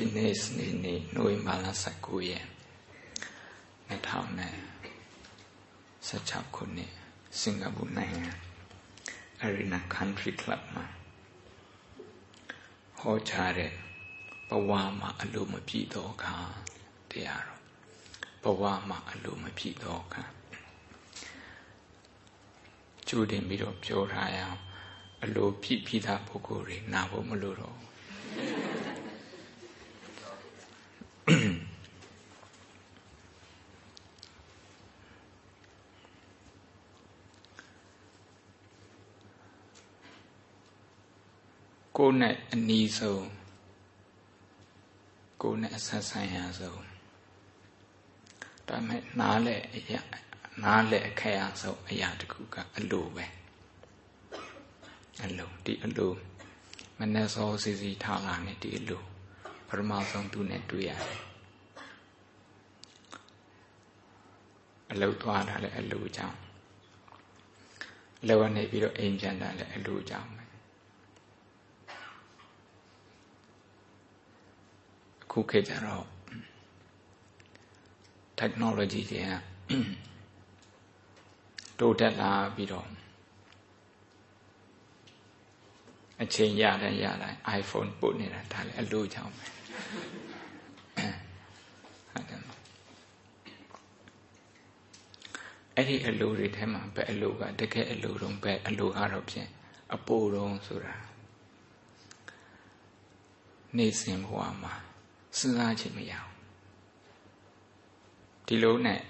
ဒီနေ့စနေနေ့နိုဝင်ဘာလ19ရက်2016ခုနှစ်စင်ကာပူနိုင်ငံ Arena Country Club မှာဟောကြားတဲ့ဘဝမှာအလိုမပြည့်သောအခါတရားတော်ဘဝမှာအလိုမပြည့်သောအခါကျူတင်ပြီးတော့ပြောထားရအောင်အလိုပြည့်ပြီးသားပုဂ္ဂိုလ်တွေနာဖို့မလိုတော့ ကိုယ်နဲ့အနီးဆုံးကိုယ်နဲ့အဆက်ဆိုင်ရာဆုံးဒါမဲ့နားလဲအရာနားလဲအခက်အဆုံးအရာတခုကအလိုပဲအလိုဒီအလိုမနဲ့စောစီစီထားလာနေဒီအလိုပထမဆုံးသူနဲ့တွေ့ရတယ်အလုတ်သွားတာလည်းအလိုကြောင့်လောကနေပြီးတော့အိမ်ပြန်တာလည်းအလိုကြောင့်ပဲအ ခုခေတ်ကျတော့ technology တွေကတိုးတက်လာပြီးတော့အချိန်ရတဲ့ရတိုင်း iPhone ပို့နေတာဒါလည်းအလိုကြောင့်ပဲအဲ့ဒီအလိုတွေထဲမှာဘယ်အလိုကတကယ်အလိုတုံးဘယ်အလိုကတော့ဖြင့်အပိုတုံးဆိုတာနေစဉ်ဘဝမှာ စဉ်းစားခြင်းမရဘူးဒီလိုနဲ့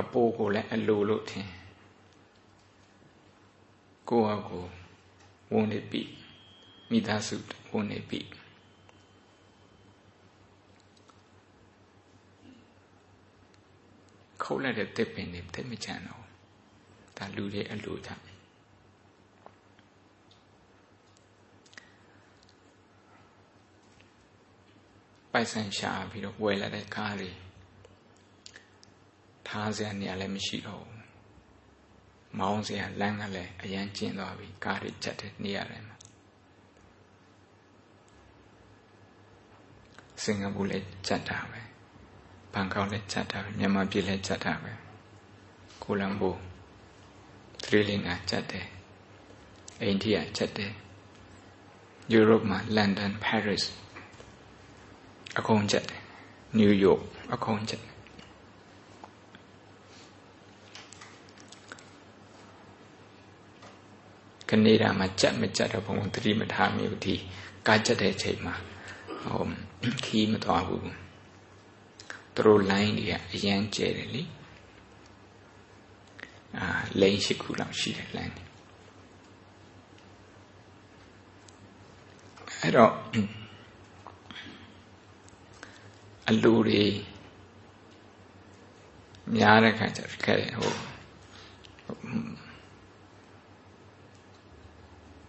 အပိုကိုလည်းအလိုလို့ထင်ကိုယ့်ဟာကိုဝန်နေပြီမိသားစုဝန်နေပြီခုတ်လိုက်တဲ့တစ်ပင်တွေတိတ်မချမ်းတော့ဒါလူတွေအလိုကြော ပိုက်ဆံရှာပြီးတော့ဝယ်လာတဲ့ကားတွေထားစရာနေရာလည်းမရှိတော့ဘူးမောင်းစရာလမ်းကလည်းအရန်ကျဉ်သွားပြီကားတွေချက်တဲ့နေရာတွေမှာစင်ကာပူလည်းချက်တာပဲဘန်ကောက်လည်းချက်တာပဲမြန်မာပြည်လည်းချက်တာပဲကိုလံဘိုသရီလင်္ကာချက်တယ်အိန္ဒိယချက်တယ်ယူရိုပမှာလန်ဒန်ပဲရစ် အကုန်ချက်တယ်နယူးယောက်အကုန်ချက်ကနေဒါမှာကြက်မကြက်တော့ဘုံသတိမထားမိဘူးဒီကားကြက်တဲ့ချိန်မှာဟိုခီးမသွားဘူးသူတို့ line တွေကအရန်ကျဲတယ်လေအာလိန်ရှိခုလောက်ရှိတယ် line အဲ့တော့ အလူတွေများတဲ့ခါကျခဲ့ဟို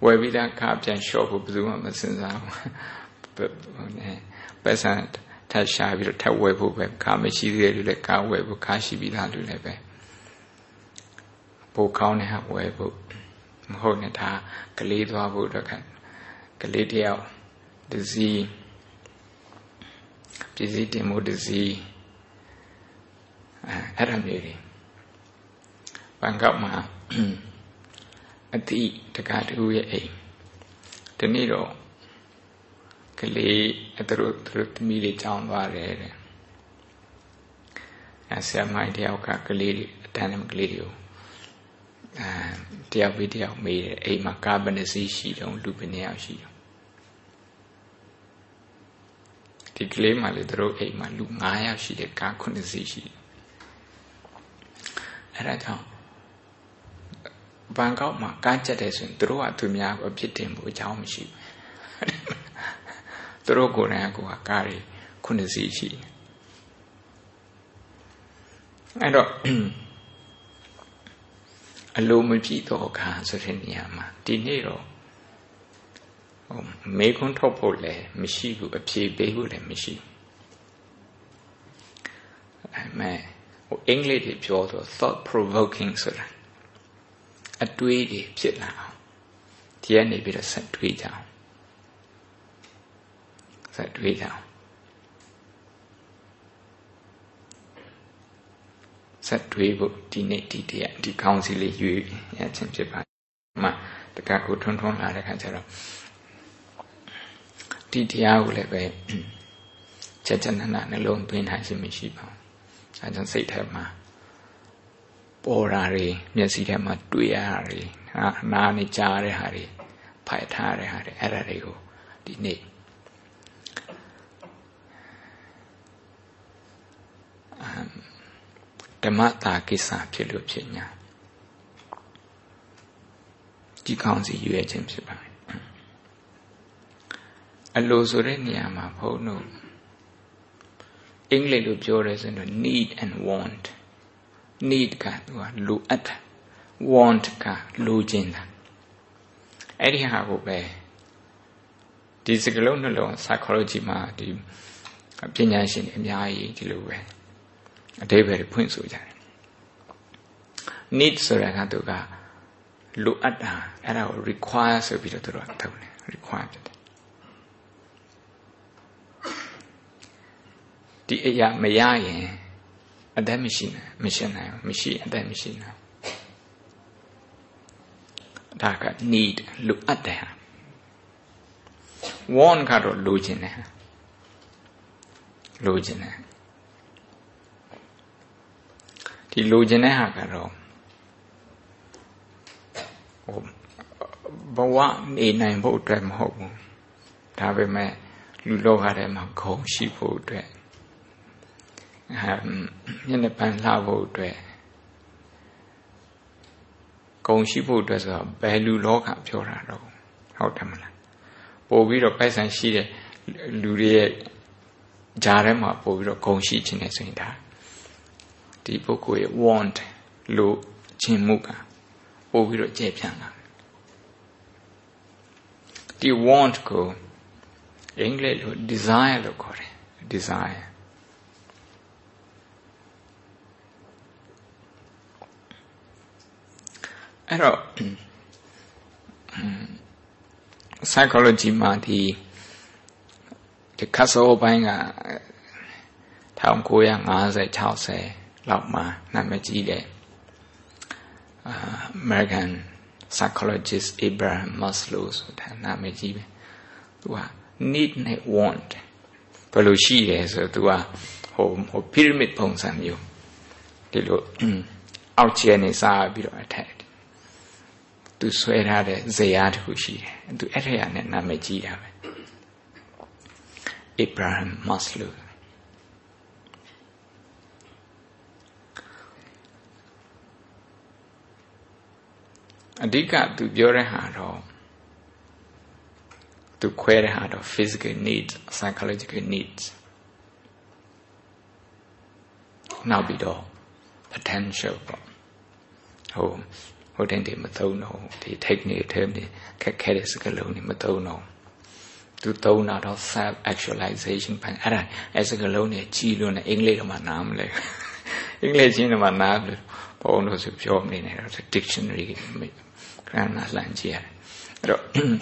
ဝယ်ပြီးသားခါပြန်လျှော့ဖို့ဘယ်သူမှမစင်စားဘူးပတ်စံထပ်ရှာပြီးတော့ထပ်ဝယ်ဖို့ပဲခါမရှိသေးတယ်လူလည်းကားဝယ်ဖို့ခါရှိပြီးသားလူလည်းပဲပိုကောင်းတဲ့ဟာဝယ်ဖို့မဟုတ်နဲ့ဒါကလေးသွားဖို့တော့ကလေးတယောက်ဒစီပ စ္စည်းတင်မှုဒစီအဲအဲ့ဒါမျိုးတွေဘန်ကောက်မှာအတိတကားတူရဲ့အိမ်ဒီနေ့တော့ကလေးအတူတူသမီးလေးကြောင်းသွားတယ်တဲ့အဲဆရာမတယောက်ကကလေးတွေအတန်းနဲ့ကလေးတွေကိုအဲတယောက်ပြီးတယောက်မေးတယ်အိမ်မှာကားဘယ်နှစီးရှိတုံးလူဘယ်နှယောက်ရှိတုံး ဒီကလေးမှလေတို့အိမ်မှာလူ9ယောက်ရှိတယ်ကား9စီးရှိတယ်အဲ့ဒါကြောင့်ဘန်ကောက်မှာကားကြက်တယ်ဆိုရင်တို့ကသူများကိုအဖြစ်တင်ဖို့အကြောင်းမရှိဘူးတို့ကိုယ်တိုင်ကကိုယ်ကကားတွေခုနှစ်စီးရှိတယ်အဲ့တော့အလိုမပြည့်တော့ခါဆိုတဲ့နေရာမှာဒီနေ့တော့ဟို မေခွန်းထုတ်ဖို့လည်းမရှိဘူးအဖြေပေးဖို့လည်းမရှိအဲ့မဲ့ဟိုအင်္ဂလိပ်တွေပြောဆို thought provoking ဆိုတာအတွေးတွေဖြစ်လာအောင်ဒီကနေပြီးတော့ဆက်တွေးကြအောင်ဆက်တွေးကြအောင်ဆက်တွေးဖို့ဒီနေ့ဒီတည်းဒီကောင်းစီလေးရွေးရခြင်းဖြစ်ပါတယ်။မှတကကိုထွန်းထွန်းလာတဲ့ခါကျတော့ ဒီတရားကိုလည်းပဲချက်ချက်နနနှလုံးသွင်းထားခြင်းမရှိပါဘူး။အဲကြောင့်စိတ်ထဲမှာပေါ်တာတွေမျက်စိထဲမှာတွေ့ရတာတွေနားနဲ့ကြားရတဲ့ဟာတွေဖိုက်ထားတဲ့ဟာတွေအဲ့ဒါတွေကိုဒီနေ့ဓမ္မတာကိစ္စဖြစ်လို့ဖြစ်ညာဒီကောင်းစီရွေးခြင်းဖြစ်ပါတယ် အလိုဆိုတဲ့နေရာမှာဘုန်းတို့အင်္ဂလိပ်လိုပြောရဲဆိုရင် need and want need ကသူကလိုအပ်တာ want ကလိုချင်တာအဲ့ဒီဟာကိုပဲဒီစကလုံးနှလုံး psychology မှာဒီပညာရှင်တွေအများကြီးဒီလိုပဲအတိပ္ပယ်ဖွင့်ဆိုကြတယ် need ဆိုတာကသူကလိုအပ်တာအဲ့ဒါကို require ဆိုပြီးတော့သူတို့ထုတ်တယ် require ဖြစ်တယ် ဒီအရာမရရင်အသက်မရှိနိုင်မရှိနိုင်မရှိအသက်မရှိနိုင်ဒါက need လိုအပ်တယ်ဟာ want ကတော့လိုချင်တယ်လိုချင်တယ်ဒီလိုချင်တဲ့ဟာကတော့ဟိုဘဝနေနိုင်ဖို့အတွက်မဟုတ်ဘူးဒါပေမဲ့လူလောကထဲမှာဂုံရှိဖို့အတွက်အဲ မျက်နှာပန်းလှဖို့အတွက်ဂုံရှိဖို့အတွက်ဆိုတော့ဘယ်လူလောကပြောတာတော့ဟုတ်တယ်မလားပို့ပြီးတော့ပိုက်ဆံရှိတဲ့လူတွေရဲ့ဂျားထဲမှာပို့ပြီးတော့ဂုံရှိခြင်းနဲ့ဆိုရင်ဒါဒီပုဂ္ဂိုလ်ရဲ့ want လို့ခြင်းမှုကပို့ပြီးတော့ကြဲ့ပြန်လာဒီ want ကိုအင်္ဂလိပ်လို desire လို့ခေါ်တယ် desire အဲ့တော့ psychology မှာဒီဒီခါစောပိုင်းက1950 60လောက်မှာနာမည်ကြီးတဲ့ American psychologist Abraham Maslow ဆိုတာနာမည်ကြီးပဲသူက need နဲ့ want ဘယ်လိုရှိတယ်ဆိုတော့သူကဟိုဟို pyramid ပုံစံမျိုးဒီလိုအောက်ခြေနေစားပြီးတော့အထက် သူဆွဲထားတဲ့ဇေယျတစ်ခုရှိတယ်သူအဲ့ထက်ရနဲ့နာမည်ကြီးတာပဲ Abraham Maslow အဓိကသူပြောတဲ့ဟာတော့သူခွဲတဲ့ဟာတော့ physical needs psychological needs နောက်ပြီးတော့ potential ပေါ့ဟို ဟိုတင်တွေမသုံးတော့ဒီ technique term တွေခက်ခဲတဲ့စကားလုံးတွေမသုံးတော့သူသုံးတာတော့ self actualization ပိုင်းအဲ့ဒါအဲ့စကားလုံးတွေကြီးလွန်းတယ်အင်္ဂလိပ်တော့မှနားမလဲအင်္ဂလိပ်ချင်းတော့မှနားမလဲဘုံလို့ဆိုပြောနေတယ်တော့ dictionary ခဏနာလှန်ကြည့်ရတယ်အဲ့တော့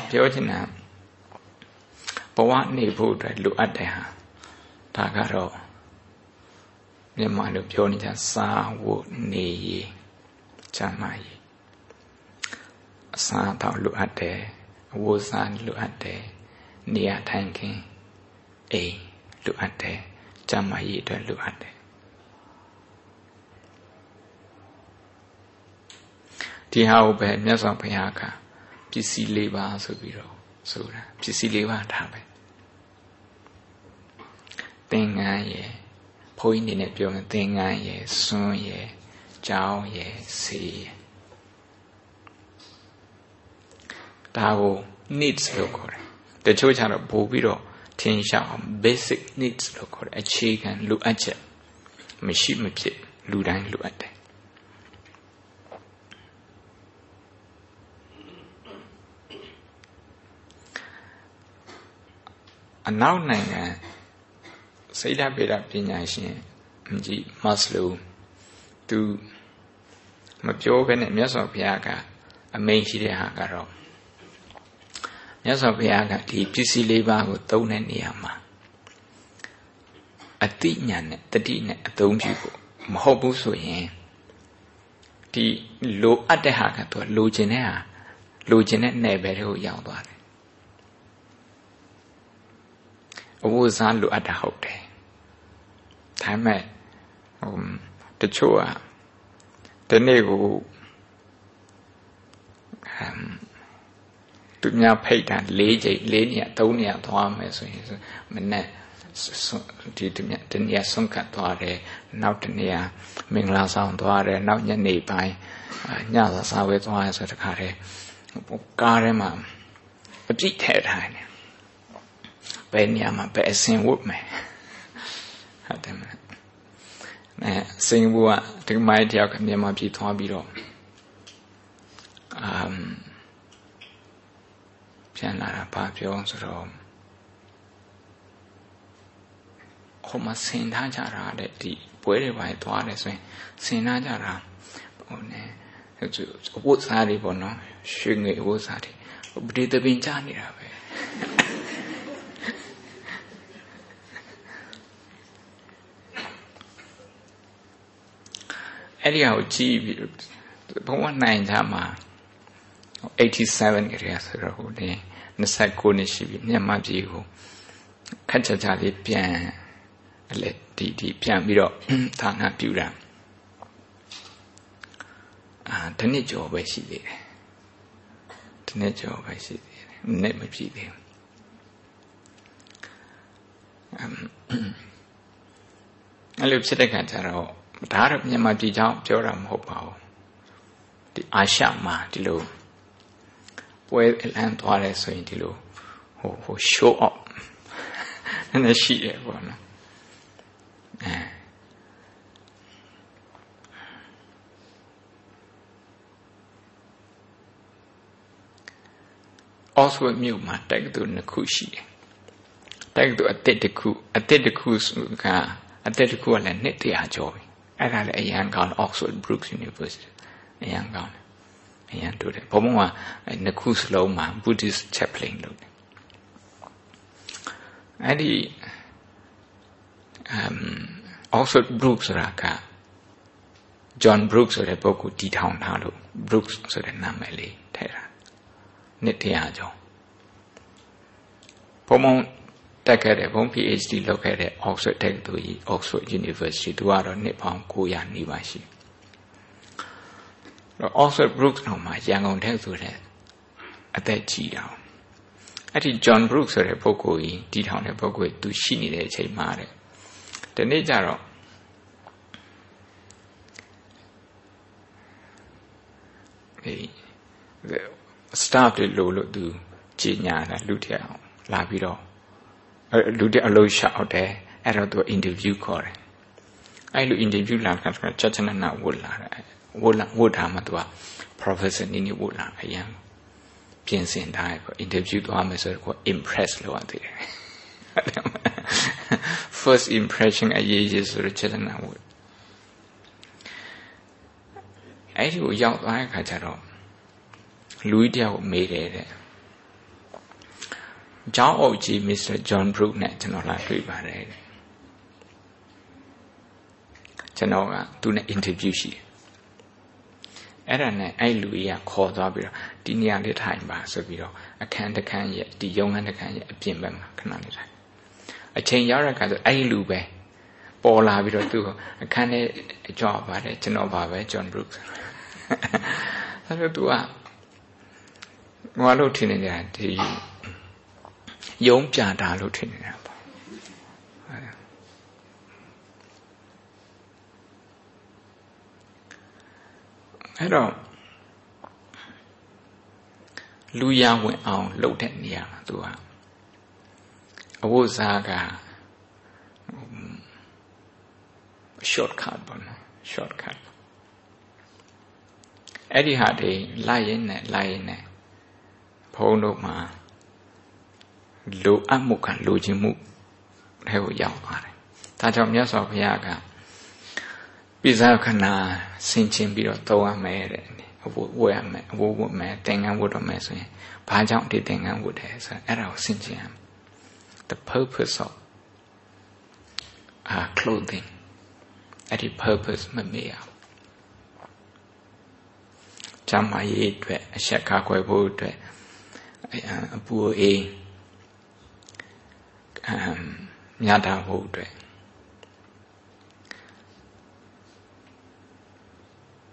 ပြောချင်တာဘဝနေဖို့အတွက်လိုအပ်တဲ့ဟာဒါကတော့မြန်မာလိုပြောနေကြစာဝတ်နေရချမ်းသာရေး အစာတော့လိုအပ်တယ်အဝတ်စားလိုအပ်တယ်နေရာထိုင်ခင်းအိမ်လိုအပ်တယ်ကျန်းမာရေးအတွက်လိုအပ်တယ်ဒီဟာကိုပဲမြတ်စွာဘုရားကပစ္စည်း၄ပါးဆိုပြီးတော့ဆိုတာပစ္စည်း၄ပါးထားပဲသင်္ကန်းရယ်ဘုန်းကြီးနေနဲ့ပြောရင်သင်္ကန်းရယ်စွန်းရယ်ကြောင်းရယ်ဆေးရယ် ဒါကို needs လို့ခေါ်တယ်တချို့ကျတော့ပို့ပြီးတော့ထင်ရှားအောင် basic needs လို့ခေါ်တယ်အခြေခံလိုအပ်ချက်မရှိမဖြစ်လူတိုင်းလိုအပ်တယ်အနောက်နိုင်ငံစိတ်ဓာတ်ပေဒပညာရှင်ကြီးမတ်စလိုသူမပြောဘဲနဲ့မြတ်စွာဘုရားကအမိန့်ရှိတဲ့ဟာကတော့ မြတ်စွာဘုရားကဒီပစ္စည်းလေးပါးကိုသုံးတဲ့နေရာမှာအတိညာနဲ့တတိနဲ့အသုံးပြုဖို့မဟုတ်ဘူးဆိုရင်ဒီလိုအပ်တဲ့ဟာကသူလိုချင်တဲ့ဟာလိုချင်တဲ့နယ်ပယ်တွေကိုရောက်သွားတယ်အဝိဇ္ဇာလိုအပ်တာဟုတ်တယ်ဒါပေမဲ့ဟိုတချို့ကဒီနေ့ကိုဟမ် သူများဖိတ်တာ၄ချိန်၄ည၃ညသွားမယ်ဆိုရင်မနဲ့ဒီတညတညဆုံးကတ်သွားတယ်နောက်တနေ့မင်္ဂလာဆောင်သွားတယ်နောက်ညနေပိုင်းညစာစားဝဲသွားရဆိုတခါတည်းကားထဲမှာအပြည့်ထဲထားတယ်ဘယ်နေရာမှာဘယ်အစင်ဝတ်မယ်ဟုတ်တယ်မလားအဲစင်ဘူကဒီမိုင်းတယောက်ကမြန်မာပြည်သွားပြီးတော့အမ် ပြန်လာတာဘာပြောဆိုတော့ဟိုမှာဆင်ထားကြတာတဲ့ဒီပွဲတွေပါသွားတယ်ဆိုရင်ဆင်ထားကြတာဟိုねအဝတ်စားတွေပေါ့နော်ရွှေငွေအဝတ်စားတွေပရိသပင်ကြနေတာပဲအဲ့ဒီဟာကိုကြည့်ပြီးဘုံကနိုင်ကြမှာ87ကလေးဆိုတော့ဟိုဒီ 29နှစ်ရှိပြီမြန်မာပြည်ကိုခက်ကြကြလေးပြန်အလက်ဒီဒီပြန်ပြီးတော့ဌာနပြုတာအာတနစ်ကျော်ပဲရှိသေးတယ်တနစ်ကျော်ပဲရှိသေးတယ်နဲ့မပြည့်သေးဘူးအဲ့လိုဖြစ်တဲ့ခါကျတော့ဒါကတော့မြန်မာပြည်ကြောင်းပြောတာမဟုတ်ပါဘူးဒီအာရှမှာဒီလို ပွဲလမ်းသွားတယ်ဆိုရင်ဒီလိုဟိုဟို show up နည်းနည်းရှိတယ်ပေါ့နော်အဲ Oxford မြို့မှာတက္ကသိုလ်နှစ်ခုရှိတယ်တက္ကသိုလ်အသစ်တစ်ခုအသစ်တစ်ခုကအသစ်တစ်ခုကလည်းနှစ်တရာကျော်ပြီအဲ့ဒါလည်းအရန်ကောင်း Oxford Brooks University အရန်ကောင်းတယ် အရန်တူတယ်ဘုံဘုံကနှစ်ခုစလုံးမှာ Buddhist chaplain လုပ်တယ်အဲ့ဒီ um Oxford Brooks ဆိုတာက John Brooks ဆိုတဲ့ပုဂ္ဂိုလ်တည်ထောင်ထားလို့ Brooks ဆိုတဲ့နာမည်လေးထည့်တာနှစ်တရာကျော်ဘုံဘုံတက်ခဲ့တဲ့ဘုံ PhD လုပ်ခဲ့တဲ့ Oxford တက္ကသိုလ်ကြီး Oxford University သူကတော့နှစ်ပေါင်း900နီးပါးရှိတော့ Oxford Brooks တော့မှရန်ကုန်တက္ကသိုလ်နဲ့အသက်ကြီးတာအဲ့ဒီ John Brooks ဆိုတဲ့ပုဂ္ဂိုလ်ကြီးတည်ထောင်တဲ့ပုဂ္ဂိုလ်သူရှိနေတဲ့အချိန်မှာတဲ့ဒီနေ့ကျတော့ဒီ staff တွေလို့လို့သူကြီးညာတာလူတယောက်လာပြီးတော့လူတဲ့အလို့ရှောက်တယ်အဲ့တော့သူ interview ခေါ်တယ်အဲ့လို interview လာခါချက်ချနနာဝတ်လာတယ် ဝတ်လာဝတ်ထားမှသူက professor နီးနီးဝတ်လာအရင်ပြင်ဆင်ထားပေါ့ interview သွားမယ်ဆိုတော့ impress လုပ်ရသေးတယ် first impression အရေးကြီးဆိုတော့ချက်နာဝတ်အဲ့ဒီကိုရောက်သွားတဲ့ခါကျတော့လူကြီးတယောက်မေးတယ်တဲ့ကျောင်းအုပ်ကြီး Mr. John Brook နဲ့ကျွန်တော်လာတွေ့ပါတယ်တဲ့ကျွန်တော်ကသူနဲ့ interview ရှိတယ် အဲ့ဒါနဲ့အဲ့လူကြီးကခေါ်သွားပြီးတော့ဒီနေရာလေးထိုင်ပါဆိုပြီးတော့အခန်းတစ်ခန်းရဲ့ဒီရုံခန်းတစ်ခန်းရဲ့အပြင်ဘက်မှာခဏလေးထိုင်အချိန်ရောက်တဲ့အခါဆိုအဲ့လူပဲပေါ်လာပြီးတော့သူအခန်းထဲကြောက်ပါတယ်ကျွန်တော်ပါပဲ John Brooks အဲ့တော့သူကငါလို့ထင်နေတာဒီယုံပြတာလို့ထင်နေတာ အဲ့တော့လူရဝင်အောင်လှုပ်တဲ့နေရာမှာသူကအဝိဇ္ဇာက shortcut ပေါ့နော် shortcut အဲ့ဒီဟာတွေလိုက်ရင်နဲ့လိုက်ရင်နဲ့ဘုန်းတို့မှာလိုအပ်မှုကလိုချင်မှုထဲကိုရောက်သွားတယ်ဒါကြောင့်မြတ်စွာဘုရားက ပိဇာခဏဆင်ခြင်ပြီးတော့သုံးရမယ်တဲ့အဝတ်ဝတ်ရမယ်အဝတ်ဝတ်မယ်သင်္ကန်းဝတ်တော့မယ်ဆိုရင်ဘာကြောင့်ဒီသင်္ကန်းဝတ်တယ်ဆိုအဲ့ဒါကိုဆင်ခြင်ရမယ် the purpose of uh, clothing အဲ့ဒီ purpose မမေ့အောင်ကျမ်းမာရေးအတွက်အဆက်ကားခွဲဖို့အတွက်အပူအေးအမ်မြတ်တာဖို့အတွက်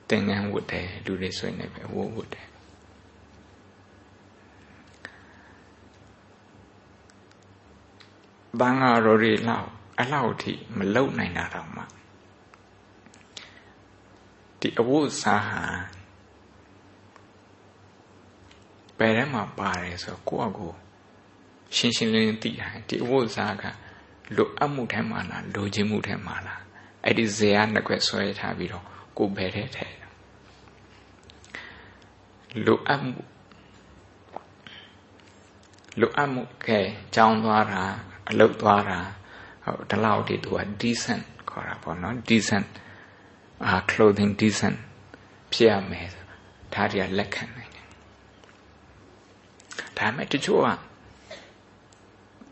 သင်္ကန်းဝတ်တယ်လူတွေဆိုရင်လည်းပဲဝတ်ဝတ်တယ်ဘင်္ဂါရိုရီလောက်အလောက်ထိမလုံနိုင်တာတော့မှဒီအဝတ်စားဟာဘယ်ထဲမှာပါတယ်ဆိုကိုယ့်အကိုရှင်းရှင်းလင်းလင်းသိတာဒီအဝတ်စားကလိုအပ်မှုထဲမှာလားလိုချင်မှုထဲမှာလားအဲ့ဒီဇေယနှစ်ခွက်ဆွဲထားပြီးတော့ ကိုယ်ဘယ်ထဲထဲလိုအပ်မှုလိုအပ်မှုကဲကြောင်းသွားတာအလုတ်သွားတာဟုတ်ဒီလောက်တည်းသူက decent ခေါ်တာပေါ့နော် decent အာ clothing decent ဖြစ်ရမယ်ဒါတည်းလက်ခံနိုင်တယ်ဒါမဲ့တချို့က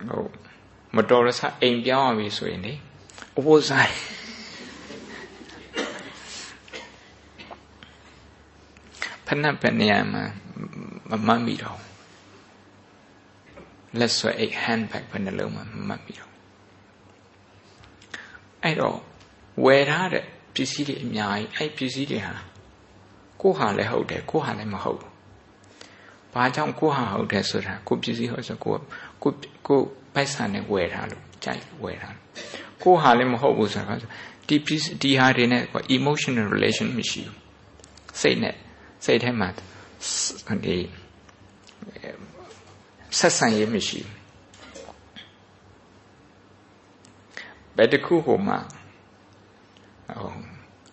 ဟိုမတော်ရဆအိမ်ပြောင်းရပြီဆိုရင်လေအဝတ်စား ဖဏပနေရမှာမမှတ်မိတော့လက်ဆွဲအိတ် handbag ဘယ်နှလုံးမှမမှတ်မိတော့အဲ့တော့ဝယ်ထားတဲ့ပစ္စည်းတွေအများကြီးအဲ့ပစ္စည်းတွေဟာကိုဟာလည်းဟုတ်တယ်ကိုဟာလည်းမဟုတ်ဘူး။ဘာကြောင့်ကိုဟာဟုတ်တယ်ဆိုတာကိုပစ္စည်းဟုတ်ဆိုကိုကိုကိုပိုက်ဆံနဲ့ဝယ်ထားလို့ကြိုက်ဝယ်ထား။ကိုဟာလည်းမဟုတ်ဘူးဆိုတာဒီပစ္စည်းဒီဟာတွေနဲ့ကို emotional relation မရှိဘူး။စိတ်နဲ့ စိတ်ထဲမှာဒီဆက်ဆံရေးမရှိဘူးဘယ်တခုဟိုမှာဟို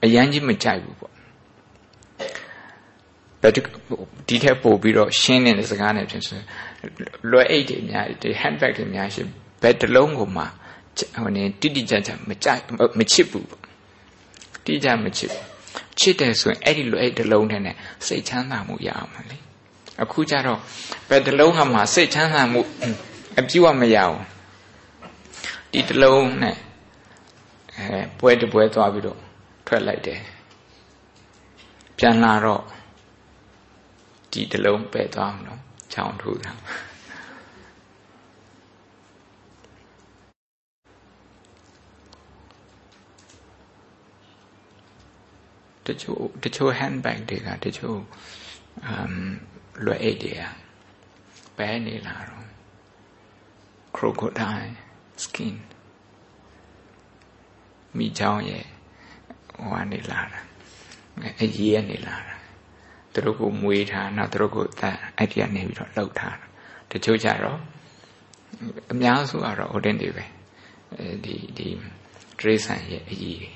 အရန်ကြီးမကြိုက်ဘူးပေါ့ဘယ်ဒီထက်ပို့ပြီးတော့ရှင်းနေတဲ့စကားနဲ့ဖြစ်ဆိုလွယ်အိတ်တွေအများကြီး handbag တွေအများကြီးဘယ်တလုံးကိုမှဟိုနေတိတိကျကျမကြိုက်မချစ်ဘူးပေါ့တိကျမချစ်ဘူး ချစ်တယ်ဆိုရင်အဲ့ဒီလွယ်အိတ်တလုံးထဲနဲ့စိတ်ချမ်းသာမှုရအောင်လေအခုကျတော့ဘယ်တလုံးဟာမှစိတ်ချမ်းသာမှုအပြည့်အမရအောင်ဒီတလုံးနဲ့အဲပွဲတပွဲသွားပြီးတော့ထွက်လိုက်တယ်ပြန်လာတော့ဒီတလုံးပဲသွားမလို့ချောင်းထိုးတာ ချို့တချို့ handbag တွေကတချို့ um လွယ်အိတ်တွေကဘယ်နေလာတော့ crocodile skin မိချောင်းရဲ့ဟိုကနေလာတာအကြီးကနေလာတာသူတို့ကိုမွေးထားနောက်သူတို့ကိုတတ်အဲ့ဒီကနေပြီးတော့လှုပ်ထားတချို့ကြတော့အများစုကတော့ဟိုတင်းတွေပဲအဲဒီဒီဒရိဆန်ရဲ့အကြီးတွေ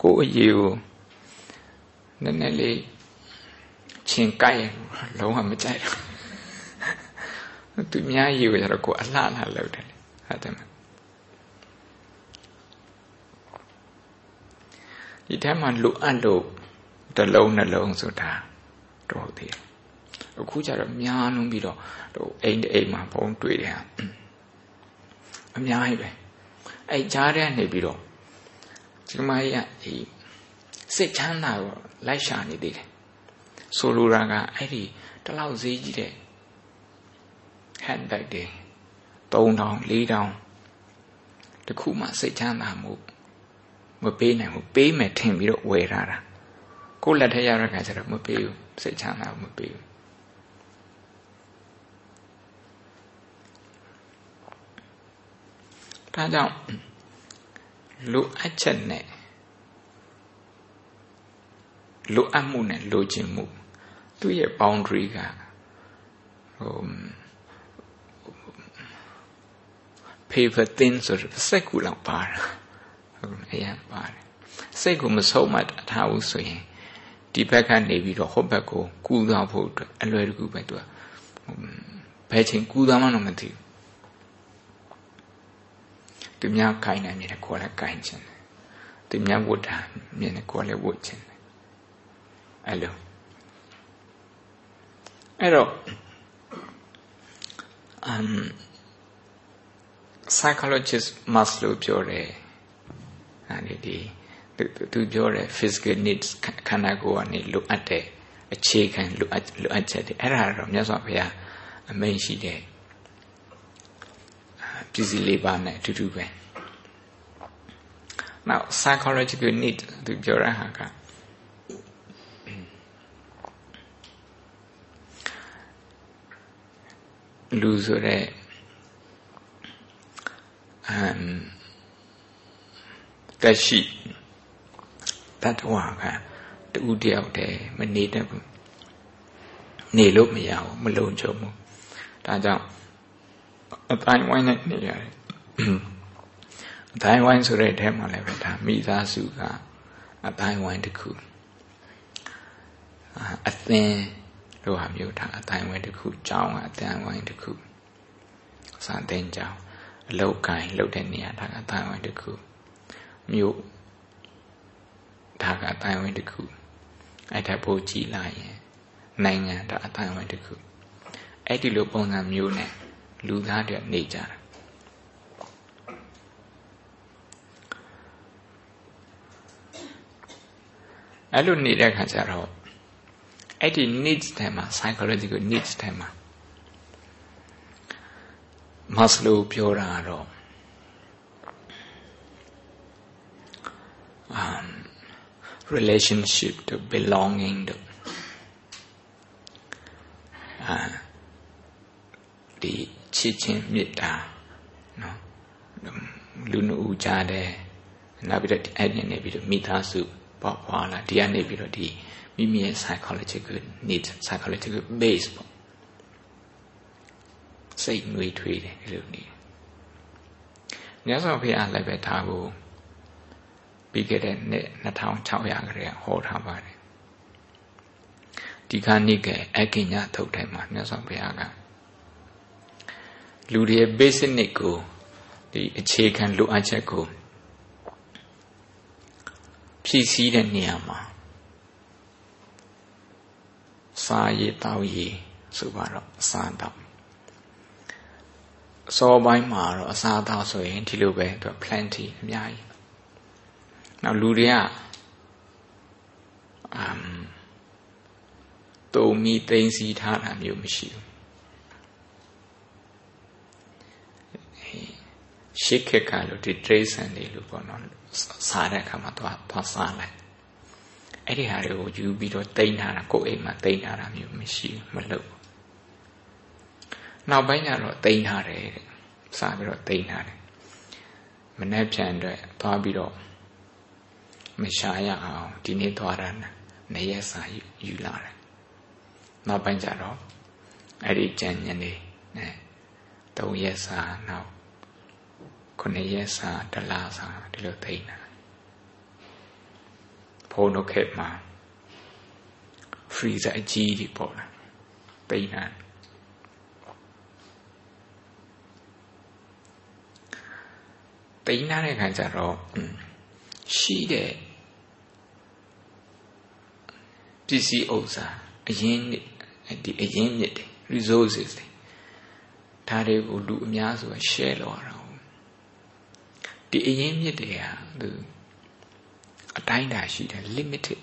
ကိုအကြီးကိုနည်းနည်းလေးချင်းကြိုက်လုံးဝမကြိုက်တော့သူများယူရတော့ကိုအလှလှလောက်တယ်ဟုတ်တယ်မဒီထဲမှာလိုအပ်လို့တစ်လုံးနှလုံးဆိုတာတော့သေးတယ်အခုကျတော့များလုံးပြီးတော့ဟိုအိမ်တအိမ်မှာဘုံတွေ့တယ်အများကြီးပဲ အဲ့ကြားထဲနေပြီးတော့ဒီမကြီးကဒီစိတ်ချမ်းသာကိုလိုက်ရှာနေသေးတယ်ဆိုလိုတာကအဲ့ဒီတလောက်ဈေးကြီးတဲ့ handbag တွေ3000 4000တခုမှစိတ်ချမ်းသာမှုမပေးနိုင်ဘူးပေးမယ်ထင်ပြီးတော့ဝယ်ထားတာကိုယ့်လက်ထက်ရတဲ့ခါကျတော့မပေးဘူးစိတ်ချမ်းသာမပေးဘူး ဒါကြောင့်လိုအပ်ချက်နဲ့လိုအပ်မှုနဲ့လိုချင်မှုသူ့ရဲ့ boundary ကဟို paper thin ဆိုတော့စက်ကူလောက်ပါတာဟုတ်အရင်ပါတယ်စိတ်ကိုမဆုံးမထားဘူးဆိုရင်ဒီဘက်ကနေပြီးတော့ဟိုဘက်ကိုကူးသွားဖို့အတွက်အလွယ်တကူပဲသူကဘယ်ချိန်ကူးသွားမှတော့မသိဘူး သူများခိုင်းနိုင်မြင်တယ်ကိုယ်လည်းခိုင်းချင်တယ်သူများဝတ်တာမြင်တယ်ကိုယ်လည်းဝတ်ချင်တယ်အဲ့လိုအဲ့တော့ um psychologist Maslow ပြောတယ်အဲဒီဒီသူပြောတယ် physical needs ခန္ဓာကိုယ်ကနေလိုအပ်တဲ့အခြေခံလိုအပ်လိုအပ်ချက်တွေအဲ့ဒါတော့မြတ်စွာဘုရားအမိန့်ရှိတဲ့ ပြည်စည်းလေးပါနဲ့အတူတူပဲ now psychological need သူပြောရဟာကလူဆိုတဲ့အမ်တက်ရှိတတဝါကတူတယောက်တည်းမနေတတ်ဘူးနေလို့မရဘူးမလုံခြုံဘူးဒါကြောင့် အတိုင်းဝိုင်းနဲ့နေရတယ်အတိုင်းဝိုင်းဆိုတဲ့အထဲမှာလည်းပဲဒါမိသားစုကအတိုင်းဝိုင်းတစ်ခုအသင်းလိုဟာမျိုးဒါအတိုင်းဝိုင်းတစ်ခုကြောင်းကအတိုင်းဝိုင်းတစ်ခုစာသင်ကြောင်းအလောက်ကိုင်းလောက်တဲ့နေရာဒါကအတိုင်းဝိုင်းတစ်ခုမြို့ဒါကအတိုင်းဝိုင်းတစ်ခုအဲ့ဒါပို့ကြည့်လိုက်ရင်နိုင်ငံဒါအတိုင်းဝိုင်းတစ်ခုအဲ့ဒီလိုပုံစံမျိုးနဲ့ လူသားတွေနေကြတာအဲ့လိုနေတဲ့ခါကျတော့အဲ့ဒီ needs ထဲမှာ psychological needs ထဲမှာ Maslow ပြောတာတော့ um relationship to belonging to အာဒီ ချစ်ချင်းမေတ္တာနော်လူနှူကြားတယ်နောက်ပြီးတော့အဲ့ဒီနေပြီးတော့မိသားစုပေါ့ပွားလာဒီကနေပြီးတော့ဒီမိမိရဲ့ psychological need psychological base ပေါ့စိတ်နှွေးထွေးတယ်ဒီလိုနေမြတ်စွာဘုရားလည်းပဲထားဖို့ပြီးခဲ့တဲ့နှစ်2600ခရဲဟောထားပါတယ်ဒီခါနိကေအကိညာထုတ်တယ်မှာမြတ်စွာဘုရားက လူတွေရဲ့ basic need ကိုဒီအခြေခံလိုအပ်ချက်ကိုဖြည့်ဆည်းတဲ့နေရာမှာစားရည်တောက်ရည်ဆိုပါတော့အစားတောက်စောပိုင်းမှာတော့အစားတောက်ဆိုရင်ဒီလိုပဲသူ plenty အများကြီးနောက်လူတွေကအမ်တုံမီသိမ့်စီထားတာမျိုးမရှိဘူး ရှစ်ခက်ကလို့ဒီ trace န်တွေလို့ပေါ့နော်စားတဲ့အခါမှာသွားသွားစားလိုက်အဲ့ဒီဟာတွေကိုယူပြီးတော့တိမ့်ထားတာကိုယ်အိမ်မှာတိမ့်ထားတာမျိုးမရှိမလုပ်နောက်ပိုင်းကျတော့တိမ့်ထားတယ်တဲ့စားပြီးတော့တိမ့်ထားတယ်မနှက်ဖြန်အတွက်သွားပြီးတော့မရှာရအောင်ဒီနေ့သွားတာနရက်စာယူလာတယ်နောက်ပိုင်းကျတော့အဲ့ဒီကြံညနေနဲ့၃ရက်စာနောက် ခုနှစ်ရက်စာတလားစာဒီလိုသိနေတာဘုံတို့ခေတ်မှာ freezer အကြီးကြီးပေါ်လာသိနေတာသိနေတဲ့ခါကျတော့ရှိတဲ့ပစ္စည်းဥစ္စာအရင်ဒီအရင်မြစ်တွေ resources တွေဒါတွေကိုလူအများစုက share လုပ်ရတာ ဒီအရင်မြစ်တွေဟာသူအတိုင်းတာရှိတယ် limited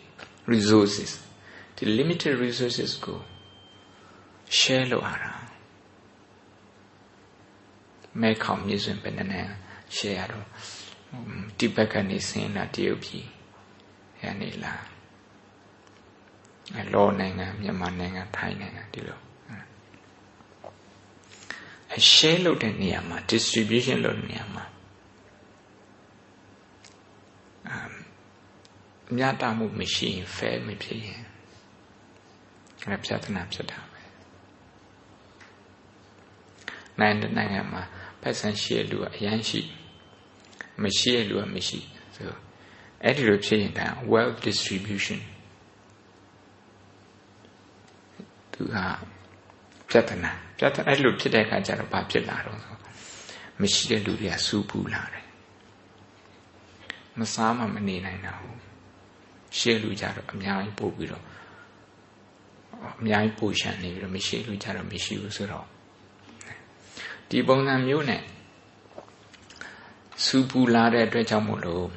resources ဒီ limited resources ကို share လုပ်ရတာမဲခေါင်မြစ်စွင်ပဲနဲ့ share ရတော့တိဘက်ကနေဆင်းလာတရုတ်ပြည်ရနေလာအလောနိုင်ငံမြန်မာနိုင်ငံထိုင်းနိုင်ငံဒီလိုအ share လုပ်တဲ့နေရာမှာ distribution လုပ်တဲ့နေရာမှာ မြတ်တာမှုမရှိရင် fair မဖြစ်ရင်အဲပြဿနာဖြစ်တာပဲနိုင်ငံနိုင်ငံမှာပတ်စံရှိတဲ့လူကအရန်ရှိမရှိတဲ့လူကမရှိဆိုအဲ့ဒီလိုဖြစ်ရင်ဒါ wealth distribution သူကပြဿနာပြဿနာအဲ့လိုဖြစ်တဲ့အခါကျတော့ဘာဖြစ်လာတော့ဆိုမရှိတဲ့လူတွေကစူးပူလာတယ်မစားမှမနေနိုင်တာဘူး ရှေ့လူကြတော့အများကြီးပို့ပြီးတော့အများကြီးပို့ရှန်နေပြီးတော့မရှိလူကြတော့မရှိဘူးဆိုတော့ဒီပုံစံမျိုးနဲ့စူပူလာတဲ့အတွက်ကြောင့်မို့လို့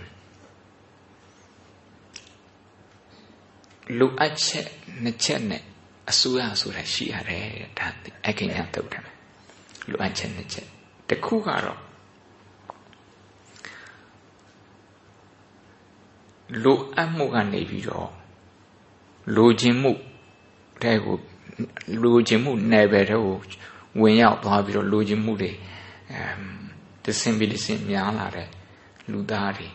လူအပ်ချက်နှစ်ချက်နဲ့အစိုးရဆိုတာရှိရတယ်ဒါအကိညာတုတ်တယ်လူအပ်ချက်နှစ်ချက်တခုကတော့ လိုအပ်မှုကနေပြီးတော့လိုချင်မှုတဲ့ကိုလိုချင်မှုနယ်ပယ်တွေကိုဝင်ရောက်သွားပြီးတော့လိုချင်မှုတွေအမ်တဆင်ပြီးတဆင်များလာတဲ့လူသားတွေ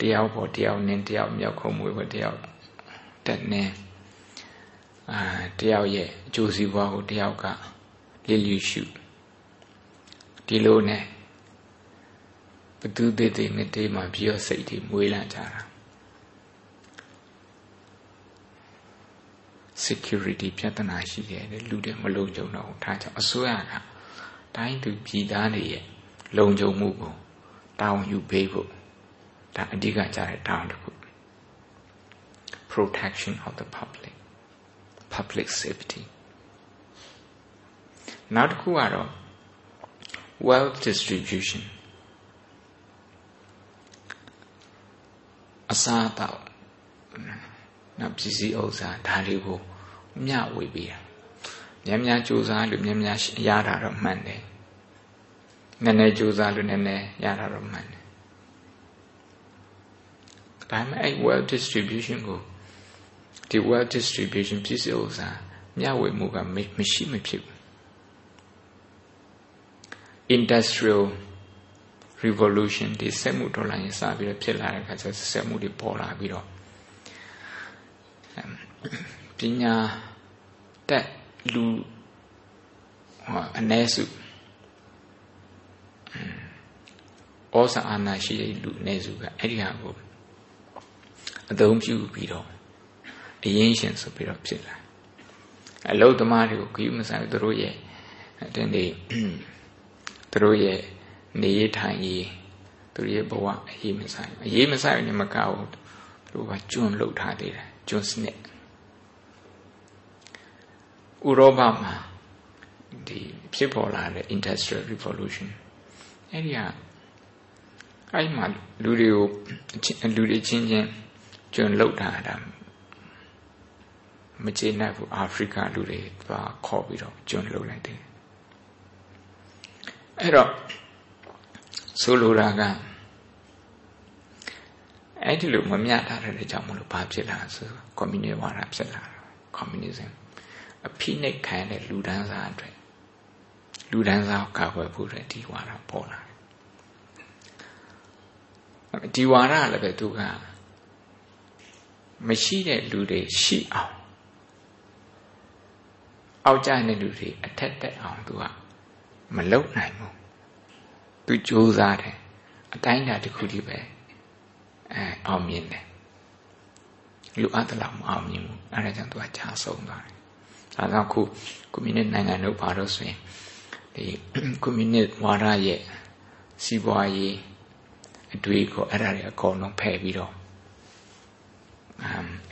တယောက်ပေါ်တယောက်နင်းတယောက်မြောက်ခုံမွေးပေါ်တယောက်တက်နင်းအာတယောက်ရဲ့အကျိုးစီးပွားကိုတယောက်ကလစ်လျူရှုဒီလိုနဲ့ဘ သူသေးသေးနဲ့တေးမှပြီးတော့စိတ်တွေမွေးလာကြတာ security ပြဿနာရှိတယ်လူတွေမလုံခြုံတော့ဘူးဒါကြောင့်အစိုးရကတိုင်းသူပြည်သားတွေရဲ့လုံခြုံမှုကိုတာဝန်ယူပေးဖို့ဒါအဓိကကြတဲ့တာဝန်တစ်ခု protection of the public public safety နောက်တစ်ခုကတော့ wealth distribution အစားအသောက်နောက်ပစ္စည်းဥစ္စာဒါတွေကိုမျှဝေပေးတာများများကြိုးစားလို့များများရတာတော့မှန်တယ်နည်းနည်းကြိုးစားလို့နည်းနည်းရတာတော့မှန်တယ်ဒါပေမဲ့အဲ့ well distribution ကိုဒီ well distribution ပစ္စည်းဥစ္စာမျှဝေမှုကမရှိမဖြစ်ဘူး industrial revolution ဒီစက်မှုဒေါ်လာရင်စပြီးတော့ဖြစ်လာတဲ့အခါကျစက်မှုတွေပေါ်လာပြီးတော့ပညာတက်လူဟောအ ਨੇ စုဩဇာအာဏာရှိတဲ့လူ ਨੇ စုကအဲ့ဒီဟာကိုအသုံးပြုပြီးတော့အရင်ရှင်ဆိုပြီးတော့ဖြစ်လာအလုသမားတွေကိုဂိမဆိုင်သူတို့ရဲ့တနေ့သူတို့ရဲ့ နေရထိုင်ရေးသူတို့ရဲ့ဘဝအရေးမဆိုင်အရေးမဆိုင်နေမကဘူးသူတို့ကကျွန်းလုထားသေးတယ်ကျွန်းစနစ်ဥရောပမှာဒီဖြစ်ပေါ်လာတဲ့ industrial revolution အဲ့ဒီဟာအဲ့မှာလူတွေကိုလူတွေချင်းချင်းကျွန်းလုထားတာမကျေနပ်ဘူးအာဖရိကလူတွေသွားခေါ်ပြီးတော့ကျွန်းလုလိုက်တယ်အဲ့တော့ ဆိုလိုတာကအဲ့ဒီလိုမမျှတာတဲ့ကြောင့်မလို့ဘာဖြစ်လာဆိုကွန်မြူနစ်ဝါဒဖြစ်လာတာကွန်မြူနစ်အဖိနှိတ်ခံတဲ့လူဒန်းစားအတွက်လူဒန်းစားကိုကာကွယ်ဖို့တဲ့ဒီဝါဒပေါ်လာတယ်ဒီဝါဒလည်းပဲသူကမရှိတဲ့လူတွေရှိအောင်အောက်ကျတဲ့လူတွေအထက်တက်အောင်သူကမလုံနိုင်ဘူး သူကြိုးစားတယ်အတိုင်းအတာတစ်ခုတည်းပဲအဲအောင်မြင်တယ်လူအပ်တယ်လို့မအောင်မြင်ဘူးအဲဒါကြောင့်သူကခြားဆုံးသွားတယ်ဒါကြောင့်ခုကွန်မြူနစ်နိုင်ငံတို့ဘာလို့ဆိုရင်ဒီကွန်မြူနစ်ဝါဒရဲ့စီးပွားရေးအတွေ့ကိုအဲ့ဒါတွေအကုန်လုံးဖယ်ပြီးတော့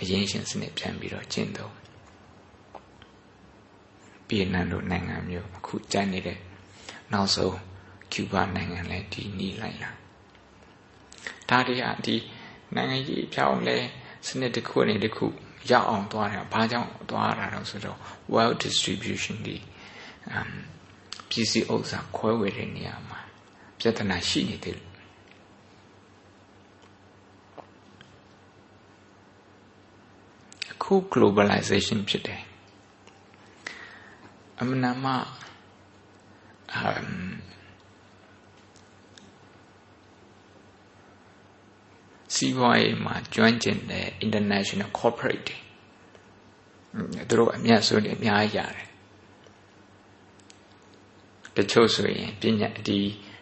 အရင်ရှင်စနစ်ပြန်ပြီးတော့ကျင့်သုံးပြည်နံတို့နိုင်ငံမျိုးအခုကြိုက်နေတဲ့နောက်ဆုံး ကျူဘာနိုင်ငံလည်းဒီနီးလိုက်လာဒါတွေကဒီနိုင်ငံကြီးပြောင်းလဲစနစ်တစ်ခုနဲ့တစ်ခုရောက်အောင်သွားတယ်ဘာကြောင့်သွားရတာတော့ဆိုတော့ well distribution ဒီအမ်ပစ္စည်းဥစ္စာခွဲဝေတဲ့နေရာမှာပြဿနာရှိနေတယ်အခု globalization ဖြစ်တယ်အမှန်မှအမ် စီးပွားရေးမှာကျွမ်းကျင်တဲ့ international corporate တွေသူတို့အမြတ်ဆုံးနေအများကြီးရတယ်တချို့ဆိုရင်ပညာဒီ